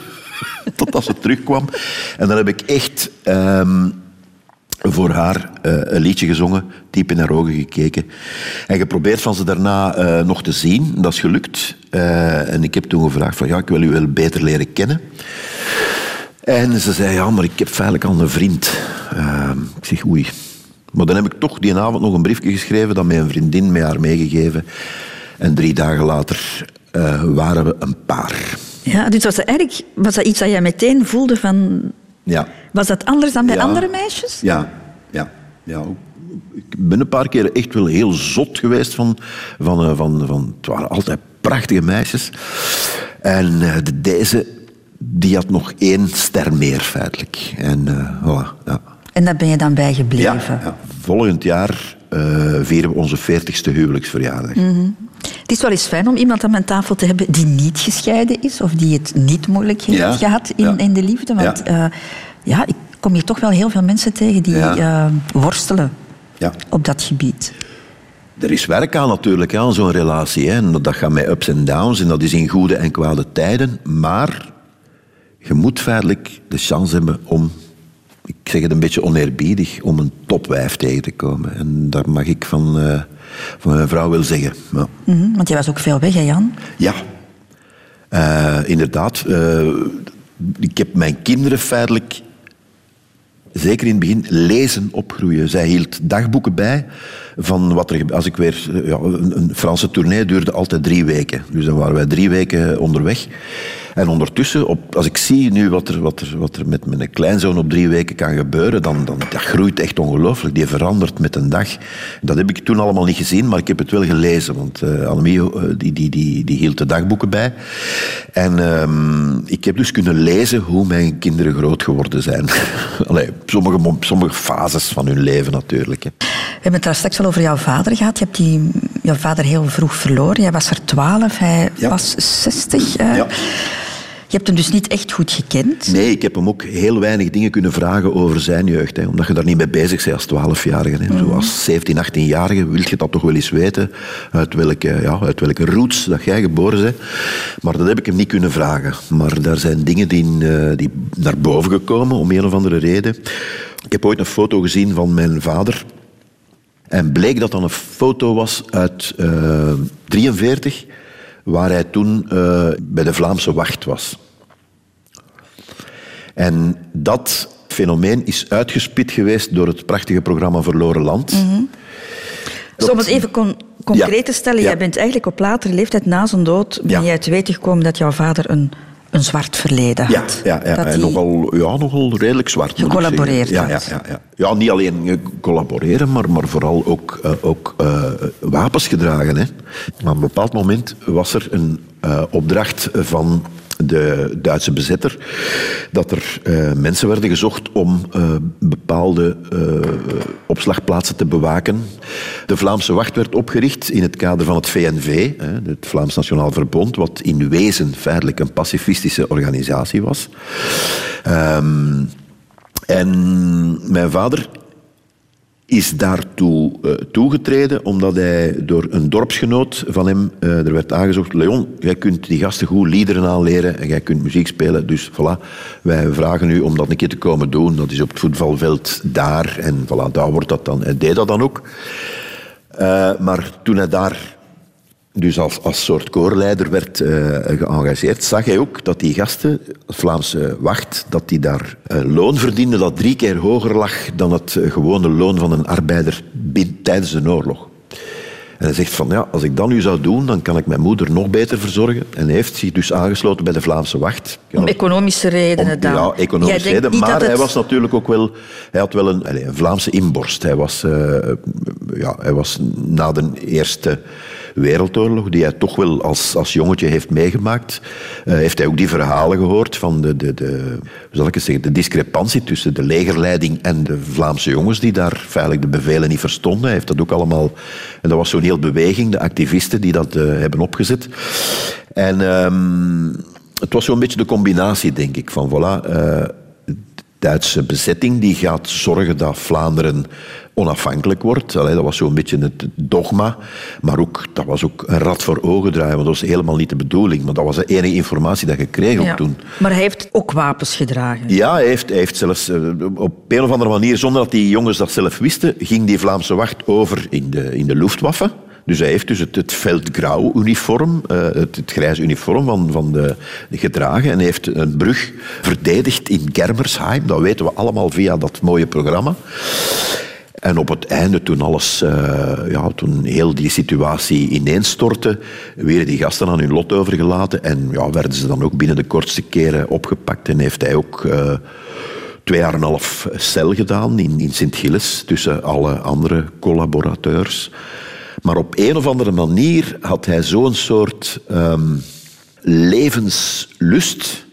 Speaker 2: Totdat ze terugkwam. En dan heb ik echt ehm, voor haar eh, een liedje gezongen, diep in haar ogen gekeken. En geprobeerd van ze daarna nog te zien. Dat is gelukt. En ik heb toen gevraagd van, ja, ik wil u wel beter leren kennen. En ze zei, ja, maar ik heb feitelijk al een vriend. Ehm, ik zeg, oei. Maar dan heb ik toch die avond nog een briefje geschreven, dat mijn vriendin mij haar meegegeven. En drie dagen later eh, waren we een paar.
Speaker 1: Ja, dus was dat eigenlijk was dat iets dat jij meteen voelde van...
Speaker 2: Ja.
Speaker 1: Was dat anders dan bij
Speaker 2: Ja.
Speaker 1: andere meisjes?
Speaker 2: Ja, ja, ja. Ik ben een paar keer echt wel heel zot geweest van... van, eh, van, van het waren altijd prachtige meisjes. En eh, de, deze, die had nog één ster meer, feitelijk. En eh voilà, ja.
Speaker 1: En daar ben je dan bij gebleven.
Speaker 2: Ja, ja. Volgend jaar eh, vieren we onze 40ste huwelijksverjaardag.
Speaker 1: Het is wel eens fijn om iemand aan mijn tafel te hebben die niet gescheiden is of die het niet moeilijk heeft
Speaker 2: Ja,
Speaker 1: gehad in,
Speaker 2: ja.
Speaker 1: in de liefde. Want ja. ja, ik kom hier toch wel heel veel mensen tegen die eh, worstelen
Speaker 2: Ja.
Speaker 1: op dat gebied.
Speaker 2: Er is werk aan natuurlijk, aan zo'n relatie. Hè. En dat gaat met ups en downs en dat is in goede en kwade tijden. Maar je moet feitelijk de chance hebben om, ik zeg het een beetje oneerbiedig, om een topwijf tegen te komen. En daar mag ik van, eh, van mijn vrouw wel zeggen. Ja.
Speaker 1: Mhm, want jij was ook veel weg, hè Jan?
Speaker 2: Ja, Eh, inderdaad. eh, ik heb mijn kinderen feitelijk, zeker in het begin, lezen opgroeien. Zij hield dagboeken bij van wat er... Als ik weer... Ja, een, een Franse tournee duurde altijd drie weken. Dus dan waren wij drie weken onderweg. En ondertussen, op, als ik zie nu wat er, wat er, wat er met mijn kleinzoon op drie weken kan gebeuren, dan, dan dat groeit echt ongelooflijk. Die verandert met een dag. Dat heb ik toen allemaal niet gezien, maar ik heb het wel gelezen. Want eh Annemie eh, die, die, die, die hield de dagboeken bij. En ehm, ik heb dus kunnen lezen hoe mijn kinderen groot geworden zijn. Allee, sommige, sommige fases van hun leven natuurlijk. Hè.
Speaker 1: We hebben het daar straks al over jouw vader gehad. Je hebt die, jouw vader heel vroeg verloren. Jij was er twaalf, hij
Speaker 2: Ja.
Speaker 1: was zestig. eh.
Speaker 2: Ja.
Speaker 1: Je hebt hem dus niet echt goed gekend.
Speaker 2: Nee, ik heb hem ook heel weinig dingen kunnen vragen over zijn jeugd. Hè, omdat je daar niet mee bezig bent als 12-jarige. hè. Zo als 17, 18-jarige wil je dat toch wel eens weten. Uit welke, ja, uit welke roots dat jij geboren bent. Maar dat heb ik hem niet kunnen vragen. Maar daar zijn dingen die, eh, die naar boven gekomen, om een of andere reden. Ik heb ooit een foto gezien van mijn vader. En bleek dat dat een foto was uit 1943, waar hij toen eh, bij de Vlaamse wacht was. En dat fenomeen is uitgespit geweest door het prachtige programma Verloren Land.
Speaker 1: Dus om het even con- concreet
Speaker 2: Ja.
Speaker 1: te stellen,
Speaker 2: Ja.
Speaker 1: jij bent eigenlijk op latere leeftijd, na zijn dood, ben
Speaker 2: Ja.
Speaker 1: jij te weten gekomen dat jouw vader een, een zwart verleden
Speaker 2: Ja,
Speaker 1: had.
Speaker 2: ja, ja. En nogal, ja, nogal redelijk zwart.
Speaker 1: Gecollaboreerd
Speaker 2: ja, ja, ja, ja. ja, niet alleen collaboreren, maar, maar vooral ook, eh, ook eh, wapens gedragen. Hè. Maar op een bepaald moment was er een eh, opdracht van de Duitse bezetter dat er eh, mensen werden gezocht om eh, bepaalde eh, opslagplaatsen te bewaken. De Vlaamse wacht werd opgericht in het kader van het VNV, het Vlaams Nationaal Verbond, wat in wezen feitelijk een pacifistische organisatie was. Ehm, en mijn vader is daartoe eh, toegetreden omdat hij door een dorpsgenoot van hem eh, er werd aangezocht. Leon, jij kunt die gasten goed liederen aanleren en jij kunt muziek spelen. Dus voilà, wij vragen u om dat een keer te komen doen. Dat is op het voetbalveld daar en voilà, daar wordt dat dan. Hij deed dat dan ook. Eh, maar toen hij daar dus als, als soort koorleider werd uh, geëngageerd, zag hij ook dat die gasten, Vlaamse wacht, dat die daar uh, loon verdienden dat drie keer hoger lag dan het uh, gewone loon van een arbeider tijdens een oorlog. En hij zegt van, ja, als ik dat nu zou doen, dan kan ik mijn moeder nog beter verzorgen. En hij heeft zich dus aangesloten bij de Vlaamse wacht.
Speaker 1: Om economische redenen
Speaker 2: Om,
Speaker 1: dan?
Speaker 2: Ja, economische redenen. Maar hij was natuurlijk ook wel... Hij had wel een, allez, een Vlaamse inborst. Hij was, uh, ja, hij was na de Eerste Wereldoorlog, die hij toch wel als, als jongetje heeft meegemaakt, uh, heeft hij ook die verhalen gehoord van de, de, de, zal ik het zeggen, de discrepantie tussen de legerleiding en de Vlaamse jongens die daar feitelijk de bevelen niet verstonden. Hij heeft dat ook allemaal... En dat was zo'n heel beweging, de activisten die dat uh, hebben opgezet. En um, het was zo'n beetje de combinatie, denk ik, van voilà... Duitse bezetting die gaat zorgen dat Vlaanderen onafhankelijk wordt. Allee, dat was zo'n beetje het dogma. Maar ook, dat was ook een rat voor ogen draaien, want dat was helemaal niet de bedoeling. Maar dat was de enige informatie dat je kreeg
Speaker 1: ja.
Speaker 2: ook toen.
Speaker 1: Maar hij heeft ook wapens gedragen.
Speaker 2: Ja, hij heeft, hij heeft zelfs op een of andere manier, zonder dat die jongens dat zelf wisten, ging die Vlaamse wacht over in de, in de Luftwaffe. Dus hij heeft dus het, het veldgrauw-uniform, uh, het, het grijze uniform van, van de, gedragen. En heeft een brug verdedigd in Germersheim. Dat weten we allemaal via dat mooie programma. En op het einde, toen alles, uh, ja, toen heel die situatie ineenstortte, werden die gasten aan hun lot overgelaten. En ja, werden ze dan ook binnen de kortste keren opgepakt. En heeft hij ook uh, twee jaar en een half cel gedaan in, in Sint-Gilles, tussen alle andere collaborateurs. Maar op een of andere manier had hij zo'n soort um, levenslust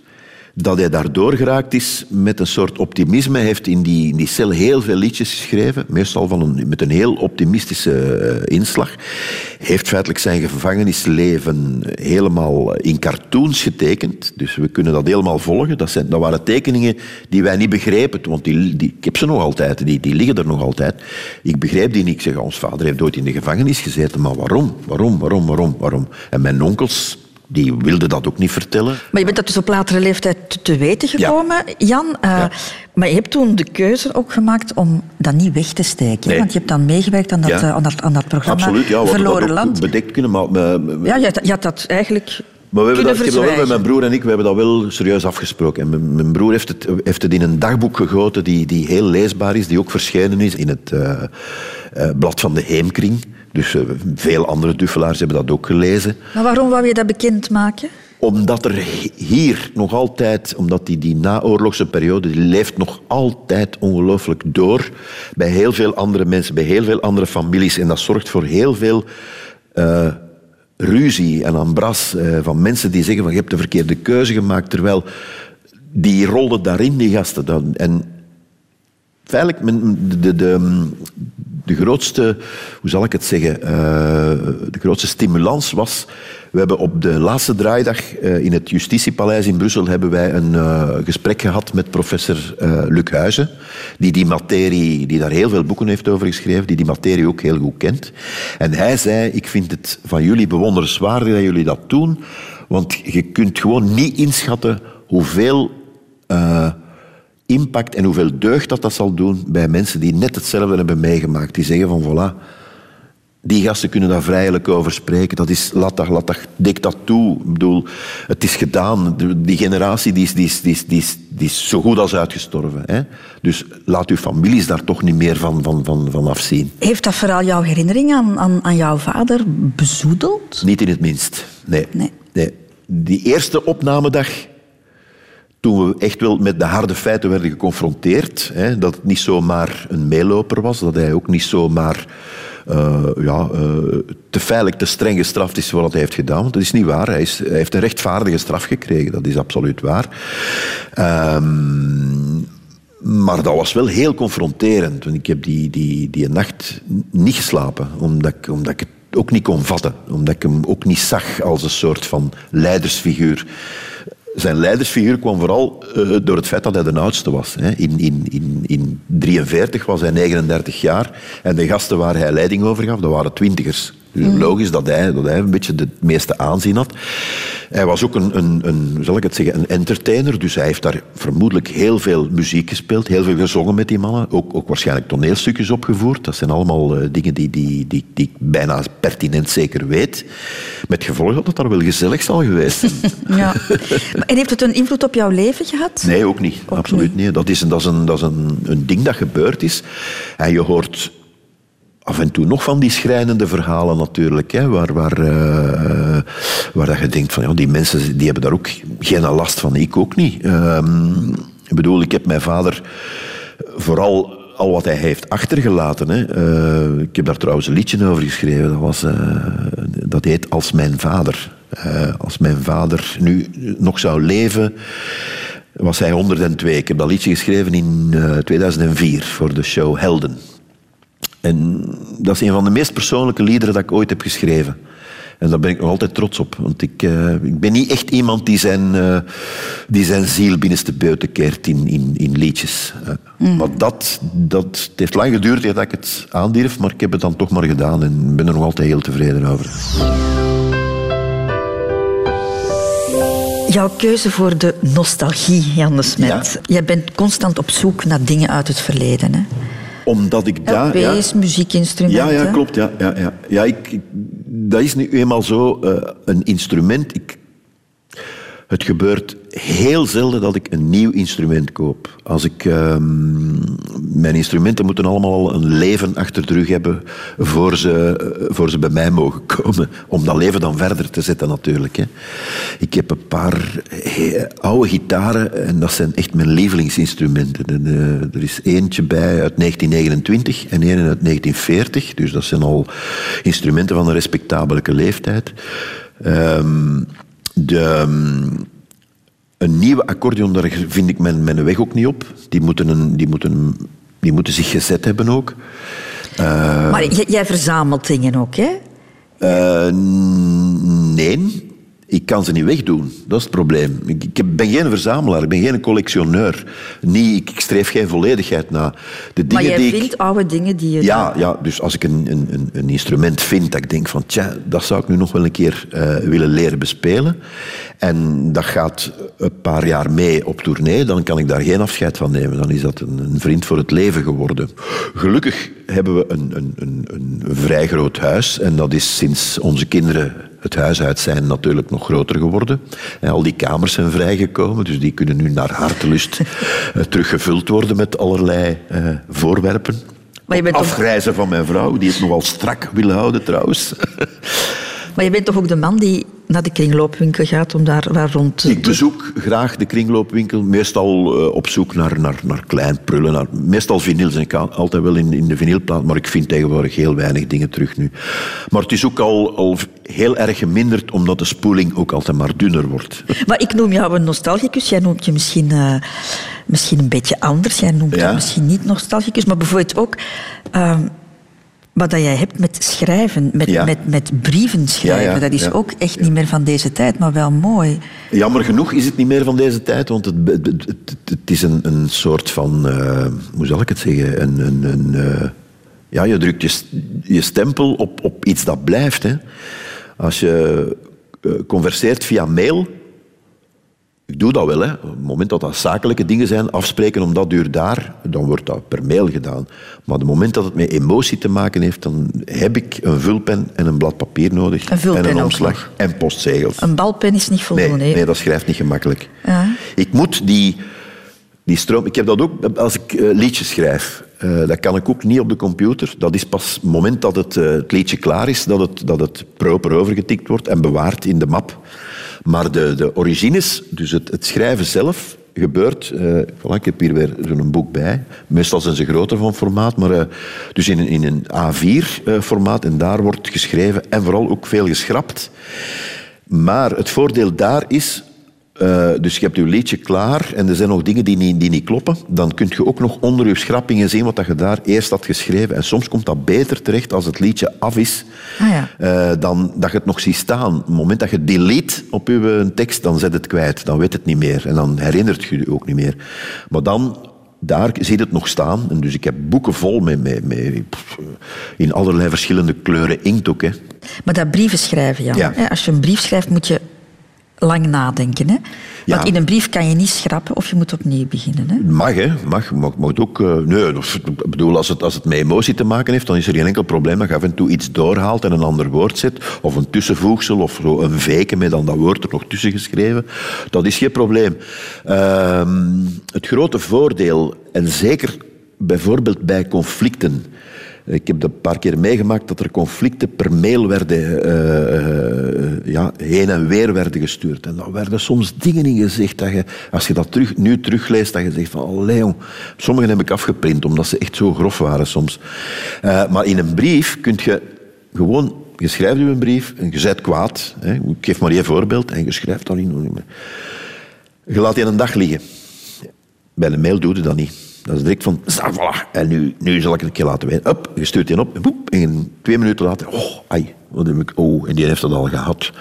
Speaker 2: dat hij daardoor geraakt is met een soort optimisme. Hij heeft in die, cel heel veel liedjes geschreven, meestal van een, met een heel optimistische uh, inslag. Heeft feitelijk zijn gevangenisleven helemaal in cartoons getekend. Dus we kunnen dat helemaal volgen. Dat, zijn, dat waren tekeningen die wij niet begrepen, want die, die, ik heb ze nog altijd, die, die liggen er nog altijd. Ik begreep die niet. Ik zeg, ons vader heeft ooit in de gevangenis gezeten, maar waarom? Waarom, waarom, waarom, waarom? En mijn onkels die wilde dat ook niet vertellen.
Speaker 1: Maar je bent dat dus op latere leeftijd te weten gekomen, ja. Jan. Uh, ja. Maar je hebt toen de keuze ook gemaakt om dat niet weg te steken. Nee. Want je hebt dan meegewerkt aan dat, ja. uh, aan dat, aan dat programma
Speaker 2: Absoluut, ja,
Speaker 1: Verloren Land.
Speaker 2: bedekt kunnen, maar... maar
Speaker 1: ja, je had, je had dat eigenlijk...
Speaker 2: Maar we hebben dat, ik heb dat wel met mijn broer en ik we hebben dat wel serieus afgesproken. En mijn, mijn broer heeft het, heeft het in een dagboek gegoten die, die heel leesbaar is, die ook verschenen is in het uh, blad van de Heemkring. Dus uh, veel andere duffelaars hebben dat ook gelezen.
Speaker 1: Maar waarom wou je dat bekendmaken?
Speaker 2: Omdat er hier nog altijd, omdat die, die naoorlogse periode, die leeft nog altijd ongelooflijk door bij heel veel andere mensen, bij heel veel andere families. En dat zorgt voor heel veel uh, ruzie en ambras uh, van mensen die zeggen van je hebt de verkeerde keuze gemaakt, terwijl die rollen daarin, die gasten. Dan. En feitelijk, de, de, de, de grootste, hoe zal ik het zeggen, uh, de grootste stimulans was, we hebben op de laatste draaidag uh, in het Justitiepaleis in Brussel hebben wij een uh, gesprek gehad met professor Luc Huizen, die die materie, die daar heel veel boeken heeft over geschreven, die die materie ook heel goed kent. En hij zei, ik vind het van jullie bewonderenswaardig dat jullie dat doen, want je kunt gewoon niet inschatten hoeveel impact en hoeveel deugd dat dat zal doen bij mensen die net hetzelfde hebben meegemaakt. Die zeggen van voilà, die gasten kunnen daar vrijelijk over spreken. Dat is, laat dat, dik dat toe. Ik bedoel, het is gedaan. Die generatie die is, die is, die is, die is, die is zo goed als uitgestorven. Hè? Dus laat uw families daar toch niet meer van, van, van, van afzien.
Speaker 1: Heeft dat vooral jouw herinnering aan, aan, aan jouw vader bezoedeld?
Speaker 2: Niet in het minst, nee.
Speaker 1: nee.
Speaker 2: nee. Die eerste opnamedag toen we echt wel met de harde feiten werden geconfronteerd, hè, dat het niet zomaar een meeloper was, dat hij ook niet zomaar uh, ja, uh, te feitelijk te streng gestraft is voor wat hij heeft gedaan. Want dat is niet waar. Hij, is, heeft een rechtvaardige straf gekregen, dat is absoluut waar. Um, maar dat was wel heel confronterend. Want ik heb die, die, die nacht niet geslapen, omdat ik, omdat ik het ook niet kon vatten. Omdat ik hem ook niet zag als een soort van leidersfiguur zijn leidersfiguur kwam vooral uh, door het feit dat hij de oudste was. Hè. In 1943 in, in was hij 39 jaar en de gasten waar hij leiding over gaf, dat waren twintigers. Logisch dat hij, dat hij een beetje het meeste aanzien had. Hij was ook een, een, een, zal ik het zeggen, een entertainer. Dus hij heeft daar vermoedelijk heel veel muziek gespeeld. Heel veel gezongen met die mannen. Ook, ook waarschijnlijk toneelstukjes opgevoerd. Dat zijn allemaal eh, dingen die, die, die, die ik bijna pertinent zeker weet. Met gevolg dat het daar wel gezellig zal geweest zijn.
Speaker 1: Ja. En heeft het een invloed op jouw leven gehad?
Speaker 2: Nee, ook niet. Absoluut niet. Dat is, een, dat is, een, dat is een, een ding dat gebeurd is. En je hoort af en toe nog van die schrijnende verhalen natuurlijk. Hè, waar waar, eh, waar dat je denkt van ja, die mensen die hebben daar ook geen last van. Ik ook niet. Ehm, ik bedoel, ik heb mijn vader vooral al wat hij heeft achtergelaten. Hè. Eh, ik heb daar trouwens een liedje over geschreven. Dat, was, eh, dat heet Als mijn vader. Als mijn vader nu nog zou leven, was hij 102. Ik heb dat liedje geschreven in eh, 2004 voor de show Helden. En dat is een van de meest persoonlijke liederen dat ik ooit heb geschreven. En daar ben ik nog altijd trots op. Want ik, eh, ik ben niet echt iemand die zijn, eh, die zijn ziel binnenste buiten keert in, in, in liedjes. Eh, Maar dat, dat het heeft lang geduurd dat ik het aandurf, maar ik heb het dan toch maar gedaan en ben er nog altijd heel tevreden over.
Speaker 1: Jouw keuze voor de nostalgie, Jan de Smet. Jij bent constant op zoek naar dingen uit het verleden. Hè?
Speaker 2: Omdat ik daar... ja.
Speaker 1: Muziekinstrumenten.
Speaker 2: Ja, ja, klopt. Ja, ja, ja. ja ik, ik- dat is nu eenmaal zo eh, een instrument. Ik, het gebeurt heel zelden dat ik een nieuw instrument koop. Als ik, ehm, mijn instrumenten moeten allemaal al een leven achter de rug hebben voor ze, voor ze bij mij mogen komen. Om dat leven dan verder te zetten natuurlijk. Hè. Ik heb een paar oude gitaren en dat zijn echt mijn lievelingsinstrumenten. En, er is eentje bij uit 1929 en een uit 1940. Dus dat zijn al instrumenten van een respectabele leeftijd. Ehm, de, ehm, een nieuwe accordeon, daar vind ik mijn, mijn weg ook niet op. Die moeten, een, die moeten, die moeten zich gezet hebben ook. Eh,
Speaker 1: Maar jij verzamelt dingen ook, hè?
Speaker 2: eh, nee, ik kan ze niet wegdoen. Dat is het probleem. Ik, ik ben geen verzamelaar, ik ben geen collectioneur. Niet, ik, ik streef geen volledigheid na. De
Speaker 1: Maar
Speaker 2: dingen
Speaker 1: jij
Speaker 2: die ik-
Speaker 1: vindt oude dingen die je...
Speaker 2: ja, ja, dus als ik een, een, een- instrument vind dat ik denk van tja, dat zou ik nu nog wel een keer eh, willen leren bespelen. En dat gaat een paar jaar mee op tournee, dan kan ik daar geen afscheid van nemen. Dan is dat een, een vriend voor het leven geworden. Gelukkig hebben we een, een, een, een vrij groot huis. En dat is sinds onze kinderen het huis uit zijn natuurlijk nog groter geworden. En al die kamers zijn vrijgekomen, dus die kunnen nu naar hartelust eh, teruggevuld worden met allerlei eh, voorwerpen.
Speaker 1: Maar je bent toch-
Speaker 2: Afgrijzen van mijn vrouw, die het nogal strak wil houden trouwens.
Speaker 1: Maar je bent toch ook de man die naar de kringloopwinkel gaat om daar waar rond te...
Speaker 2: Ik bezoek graag de kringloopwinkel, meestal eh, op zoek naar, naar, naar klein prullen. Naar, meestal vinyls, en ik ga altijd wel in, in de vinylplaat, maar ik vind tegenwoordig heel weinig dingen terug nu. Maar het is ook al, al heel erg geminderd, omdat de spoeling ook altijd maar dunner wordt.
Speaker 1: Maar ik noem jou een nostalgicus. Jij noemt je misschien, eh, misschien een beetje anders. Jij noemt
Speaker 2: Ja.
Speaker 1: je misschien niet nostalgicus. Maar bijvoorbeeld ook... ehm, wat dat jij hebt met schrijven, met,
Speaker 2: Ja.
Speaker 1: met, met brieven schrijven,
Speaker 2: Ja, ja,
Speaker 1: dat is ook echt niet meer van deze tijd, maar wel mooi.
Speaker 2: Jammer genoeg is het niet meer van deze tijd, want het, het, het, is een, een soort van, eh, hoe zal ik het zeggen, een, een, een, eh, ja, je drukt je, je stempel op, op iets dat blijft. Hè. Als je eh, converseert via mail, ik doe dat wel, hè. op het moment dat dat zakelijke dingen zijn, afspreken om dat uur daar, dan wordt dat per mail gedaan. Maar op het moment dat het met emotie te maken heeft, dan heb ik een vulpen en een blad papier nodig.
Speaker 1: Een vulpen
Speaker 2: en een omslag en postzegels.
Speaker 1: Een balpen is niet
Speaker 2: Nee,
Speaker 1: voldoende. hè?
Speaker 2: nee, dat schrijft niet gemakkelijk.
Speaker 1: Ja.
Speaker 2: Ik moet die, die stroom... Ik heb dat ook als ik eh, liedjes schrijf. Eh, dat kan ik ook niet op de computer. Dat is pas het moment dat het, eh, het liedje klaar is, dat het, dat het proper overgetikt wordt en bewaard in de map. Maar de, de origines, dus het, het schrijven zelf, gebeurt... eh voilà, ik heb hier weer zo'n boek bij. Meestal zijn ze groter van formaat, maar eh, dus in, in een A4-formaat. en daar wordt geschreven en vooral ook veel geschrapt. Maar het voordeel daar is, eh, dus je hebt je liedje klaar en er zijn nog dingen die niet, die niet kloppen. Dan kun je ook nog onder je schrappingen zien wat dat je daar eerst had geschreven. En soms komt dat beter terecht als het liedje af is,
Speaker 1: Ah, ja.
Speaker 2: eh, dan dat je het nog ziet staan. Op het moment dat je delete op je tekst, dan zet het kwijt. Dan weet het niet meer en dan herinnert je je ook niet meer. Maar dan daar je het nog staan. En dus ik heb boeken vol met, met, met in allerlei verschillende kleuren inkt ook. Hè.
Speaker 1: Maar dat brieven schrijven, Jan.
Speaker 2: Ja.
Speaker 1: Als je een brief schrijft, moet je lang nadenken. Hè? Want in een brief kan je niet schrappen of je moet opnieuw beginnen. Hè?
Speaker 2: Mag, hè? Mag, mag, ook. eh, nee, ik bedoel, als het, als het met emotie te maken heeft, dan is er geen enkel probleem dat je af en toe iets doorhaalt en een ander woord zet. Of een tussenvoegsel, of zo een veken met dan dat woord er nog tussen geschreven. Dat is geen probleem. Ehm, het grote voordeel, en zeker bijvoorbeeld bij conflicten. Ik heb dat een paar keer meegemaakt dat er conflicten per mail werden, eh, eh, ja, heen en weer werden gestuurd. En dan werden soms dingen in gezegd dat je, als je dat terug, nu terugleest, dat je zegt van, allee sommigen heb ik afgeprint, omdat ze echt zo grof waren soms. Eh, maar in een brief kun je gewoon, je schrijft je een brief en je bent kwaad. Hè, ik geef maar één voorbeeld en je schrijft dan in. Je laat die een dag liggen. Bij een mail doe je dat niet. Dat is direct van, "Zo, voilà, en nu, nu zal ik het een keer laten weten. Up, je stuurt die op, en, boep, en twee minuten later, oh, ai, wat heb ik, oh, en die heeft dat al gehad.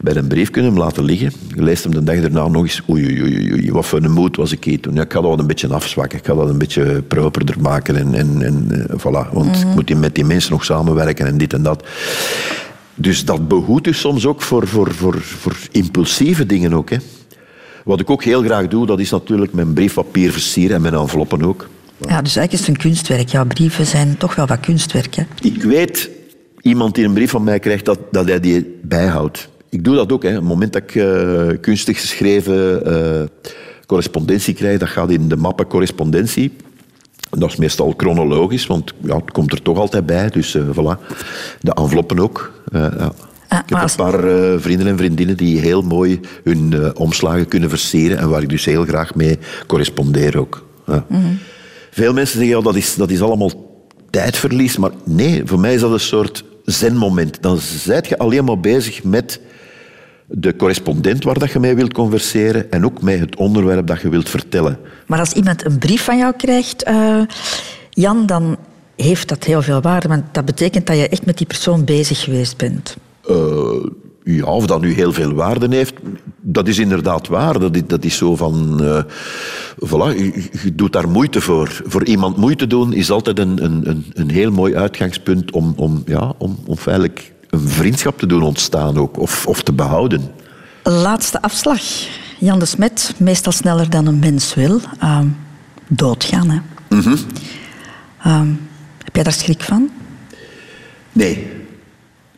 Speaker 2: Bij een brief kunnen hem laten liggen. Je leest hem de dag daarna nog eens, oei, oei, oei, wat voor een moed was ik hier toen. Ik ga dat een beetje afzwakken, ik ga dat een beetje properder maken en, en, en eh, voilà. Want ik moet met die mensen nog samenwerken en dit en dat. Dus dat behoedt u soms ook voor, voor, voor, voor impulsieve dingen ook, hè. Wat ik ook heel graag doe, dat is natuurlijk mijn briefpapier versieren en mijn enveloppen ook.
Speaker 1: Ja, dus eigenlijk is het een kunstwerk. Jouw brieven zijn toch wel wat kunstwerk. Hè?
Speaker 2: Ik weet, iemand die een brief van mij krijgt, dat, dat hij die bijhoudt. Ik doe dat ook. Hè. Op het moment dat ik eh, kunstig geschreven eh, correspondentie krijg, dat gaat in de mappen correspondentie. Dat is meestal chronologisch, want ja, het komt er toch altijd bij. Dus eh, voilà. De enveloppen ook. Ja.
Speaker 1: Ah,
Speaker 2: ik heb een paar eh, vrienden en vriendinnen die heel mooi hun eh, omslagen kunnen versieren en waar ik dus heel graag mee correspondeer ook. Ja. Veel mensen zeggen, ja, dat, is, dat is allemaal tijdverlies. Maar nee, voor mij is dat een soort zenmoment. Dan zijt je alleen maar bezig met de correspondent waar dat je mee wilt converseren en ook met het onderwerp dat je wilt vertellen.
Speaker 1: Maar als iemand een brief van jou krijgt, eh, Jan, dan heeft dat heel veel waarde. Want dat betekent dat je echt met die persoon bezig geweest bent.
Speaker 2: Eh, ja, of dat nu heel veel waarde heeft, dat is inderdaad waar. Dat is, dat is zo van... eh, voilà, je, je doet daar moeite voor. Voor iemand moeite doen is altijd een, een, een, een heel mooi uitgangspunt om, om, ja, om, om feitelijk een vriendschap te doen ontstaan ook, of, of te behouden.
Speaker 1: Laatste afslag. Jan de Smet, meestal sneller dan een mens wil. Ehm, doodgaan, hè. Ehm, heb jij daar schrik van?
Speaker 2: Nee.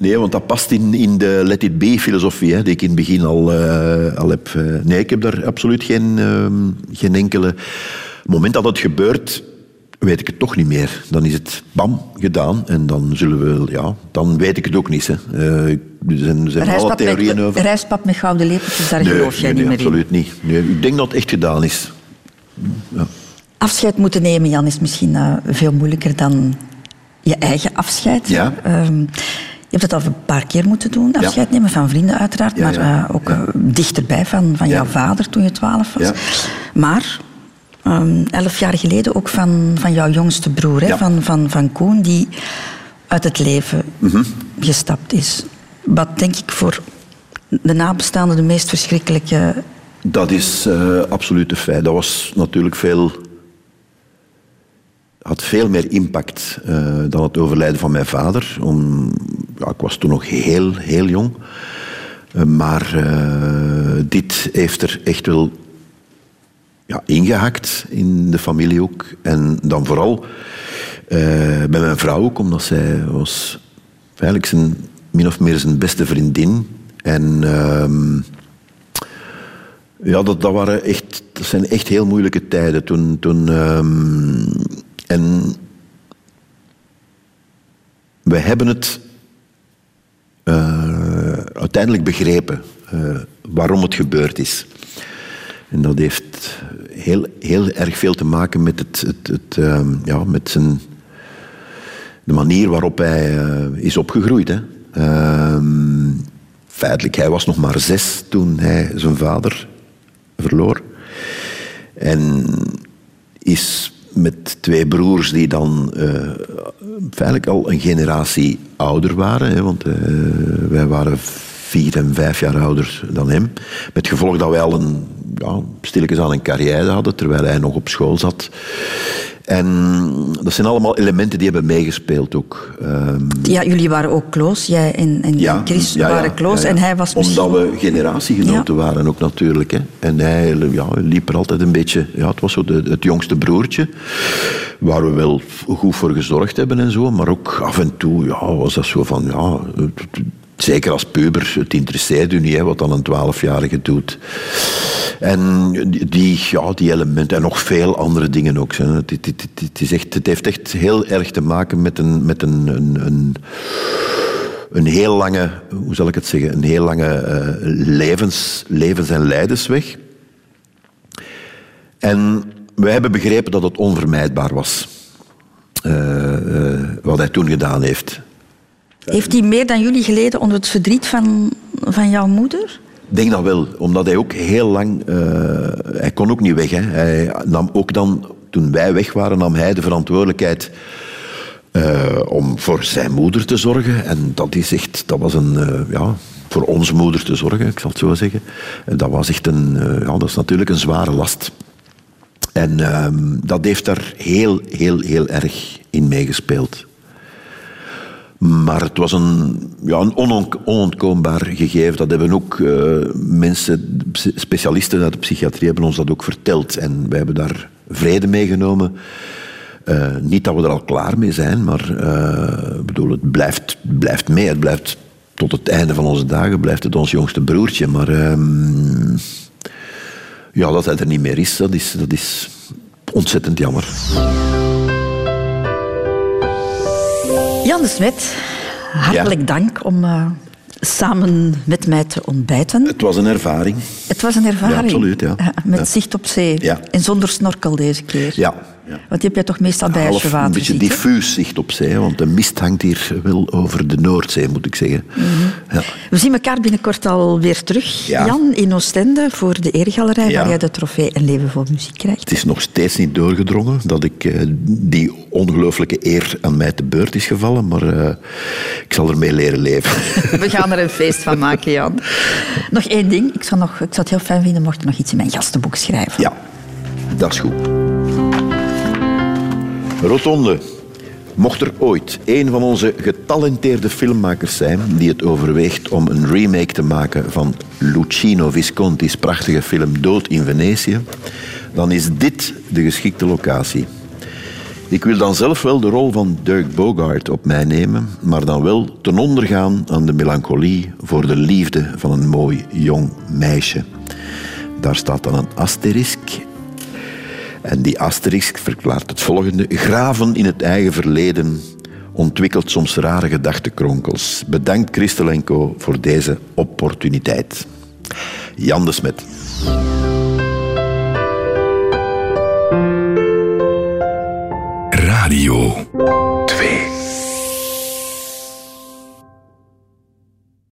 Speaker 2: Nee, want dat past in, in de let it be-filosofie, hè, die ik in het begin al, eh, al heb. eh, nee, ik heb daar absoluut geen, ehm, geen enkele... Het moment dat het gebeurt, weet ik het toch niet meer. Dan is het bam, gedaan. En dan zullen we... Ja, dan weet ik het ook niet. Hè. Eh, er zijn, er zijn alle theorieën
Speaker 1: met,
Speaker 2: over.
Speaker 1: rijstpap met gouden lepeltjes, daar
Speaker 2: Nee,
Speaker 1: geloof jij
Speaker 2: nee,
Speaker 1: niet
Speaker 2: nee,
Speaker 1: meer in.
Speaker 2: absoluut niet. Nee, ik denk dat het echt gedaan is. Ja.
Speaker 1: Afscheid moeten nemen, Jan, is misschien veel moeilijker dan je eigen afscheid.
Speaker 2: Ja.
Speaker 1: Ehm, hebt het al een paar keer moeten doen, afscheid nemen van vrienden uiteraard, maar eh, ook eh, dichterbij van, van jouw vader toen je twaalf was.
Speaker 2: Ja.
Speaker 1: Maar ehm, elf jaar geleden ook van, van jouw jongste broer, hè, van, van, van Koen, die uit het leven
Speaker 2: Mhm.
Speaker 1: gestapt is. Wat denk ik voor de nabestaanden de meest verschrikkelijke
Speaker 2: Dat is eh, absoluut een feit. Dat was natuurlijk veel... had veel meer impact eh, dan het overlijden van mijn vader. Om, ja, ik was toen nog heel, heel jong. Eh, maar eh, dit heeft er echt wel ja, ingehakt in de familie ook. En dan vooral bij mijn vrouw ook, omdat zij was eigenlijk zijn, min of meer zijn beste vriendin. En... ehm, ja, dat, dat, waren echt, dat zijn echt heel moeilijke tijden. Toen, toen, ehm, en we hebben het eh, uiteindelijk begrepen eh, waarom het gebeurd is. En dat heeft heel, heel erg veel te maken met, het, het, het, ehm, ja, met zijn, de manier waarop hij eh, is opgegroeid. Hè. Ehm, feitelijk, hij was nog maar zes toen hij zijn vader verloor. En is met twee broers die dan eh, feitelijk al een generatie ouder waren. Hè, want eh, wij waren vier en vijf jaar ouder dan hem. Met gevolg dat wij al een, ja, stilletjes aan een carrière hadden, terwijl hij nog op school zat. En dat zijn allemaal elementen die hebben meegespeeld ook. Ehm,
Speaker 1: Ja, jullie waren ook close. Jij en, en
Speaker 2: ja,
Speaker 1: Chris
Speaker 2: ja,
Speaker 1: waren
Speaker 2: ja, ja.
Speaker 1: en hij was misschien...
Speaker 2: Omdat we generatiegenoten waren ook natuurlijk. Hè. En hij ja, liep er altijd een beetje... Ja, het was zo de, het jongste broertje. Waar we wel goed voor gezorgd hebben en zo. Maar ook af en toe ja, was dat zo van... Ja, Zeker als puber, het interesseert u niet hè, wat dan een twaalfjarige doet. En die- ja, die elementen en nog veel andere dingen ook. Hè. Het, is echt, het heeft echt heel erg te maken met een, met een, een, een, heel lange, hoe zal ik het zeggen, een heel lange eh, levens, levens- en lijdensweg. En wij hebben begrepen dat het onvermijdbaar was. eh, eh, wat hij toen gedaan heeft.
Speaker 1: Heeft hij meer dan jullie geleden onder het verdriet van, van jouw moeder?
Speaker 2: Ik denk dat wel, omdat hij ook heel lang... eh, hij kon ook niet weg. Hè. Hij nam ook dan, toen wij weg waren, nam hij de verantwoordelijkheid eh, om voor zijn moeder te zorgen. En dat is echt... Dat was een... eh, ja, voor onze moeder te zorgen, ik zal het zo zeggen. En dat was echt een... ja, dat is natuurlijk een zware last. En ehm, dat heeft daar heel, heel, heel erg in meegespeeld. Maar het was een, ja, een onon- onontkoombaar gegeven. Dat hebben ook eh, mensen, specialisten uit de psychiatrie, hebben ons dat ook verteld. En wij hebben daar vrede mee genomen. Eh, niet dat we er al klaar mee zijn, maar eh, bedoel, het blijft, blijft mee. Het blijft tot het einde van onze dagen blijft het ons jongste broertje. Maar ehm, ja, dat hij er niet meer is, dat is, dat is ontzettend jammer.
Speaker 1: Jan de Smet, hartelijk
Speaker 2: Ja.
Speaker 1: dank om eh, samen met mij te ontbijten.
Speaker 2: Het was een ervaring.
Speaker 1: Het was een ervaring.
Speaker 2: Ja, absoluut, ja.
Speaker 1: Eh, met
Speaker 2: Ja.
Speaker 1: zicht op zee. En zonder snorkel deze keer.
Speaker 2: Ja.
Speaker 1: Want die heb jij toch meestal bij als je
Speaker 2: een
Speaker 1: water
Speaker 2: beetje
Speaker 1: ziet, hè?
Speaker 2: diffuus zicht op zee, want de mist hangt hier wel over de Noordzee, moet ik zeggen.
Speaker 1: Mhm.
Speaker 2: ja.
Speaker 1: We zien elkaar binnenkort alweer terug,
Speaker 2: Ja.
Speaker 1: Jan, in Oostende voor de Eergalerij,
Speaker 2: Ja.
Speaker 1: waar jij de trofee En Leven voor Muziek krijgt.
Speaker 2: Het is nog steeds niet doorgedrongen dat ik eh, die ongelooflijke eer aan mij te beurt is gevallen, maar eh, ik zal ermee leren leven.
Speaker 1: We gaan er een feest van maken, Jan. Nog één ding. Ik zou, nog, ik zou het heel fijn vinden mocht je nog iets in mijn gastenboek schrijven.
Speaker 2: ja, dat is goed. Rotonde. Mocht er ooit een van onze getalenteerde filmmakers zijn die het overweegt om een remake te maken van Lucino Visconti's prachtige film Dood in Venetië, dan is dit de geschikte locatie. Ik wil dan zelf wel de rol van Dirk Bogart op mij nemen, maar dan wel ten onder gaan aan de melancholie voor de liefde van een mooi jong meisje. Daar staat dan een asterisk en die asterisk verklaart het volgende. Graven in het eigen verleden ontwikkelt soms rare gedachtenkronkels. Bedankt Christelenko voor deze opportuniteit. Jan de Smet.
Speaker 4: Radio 2.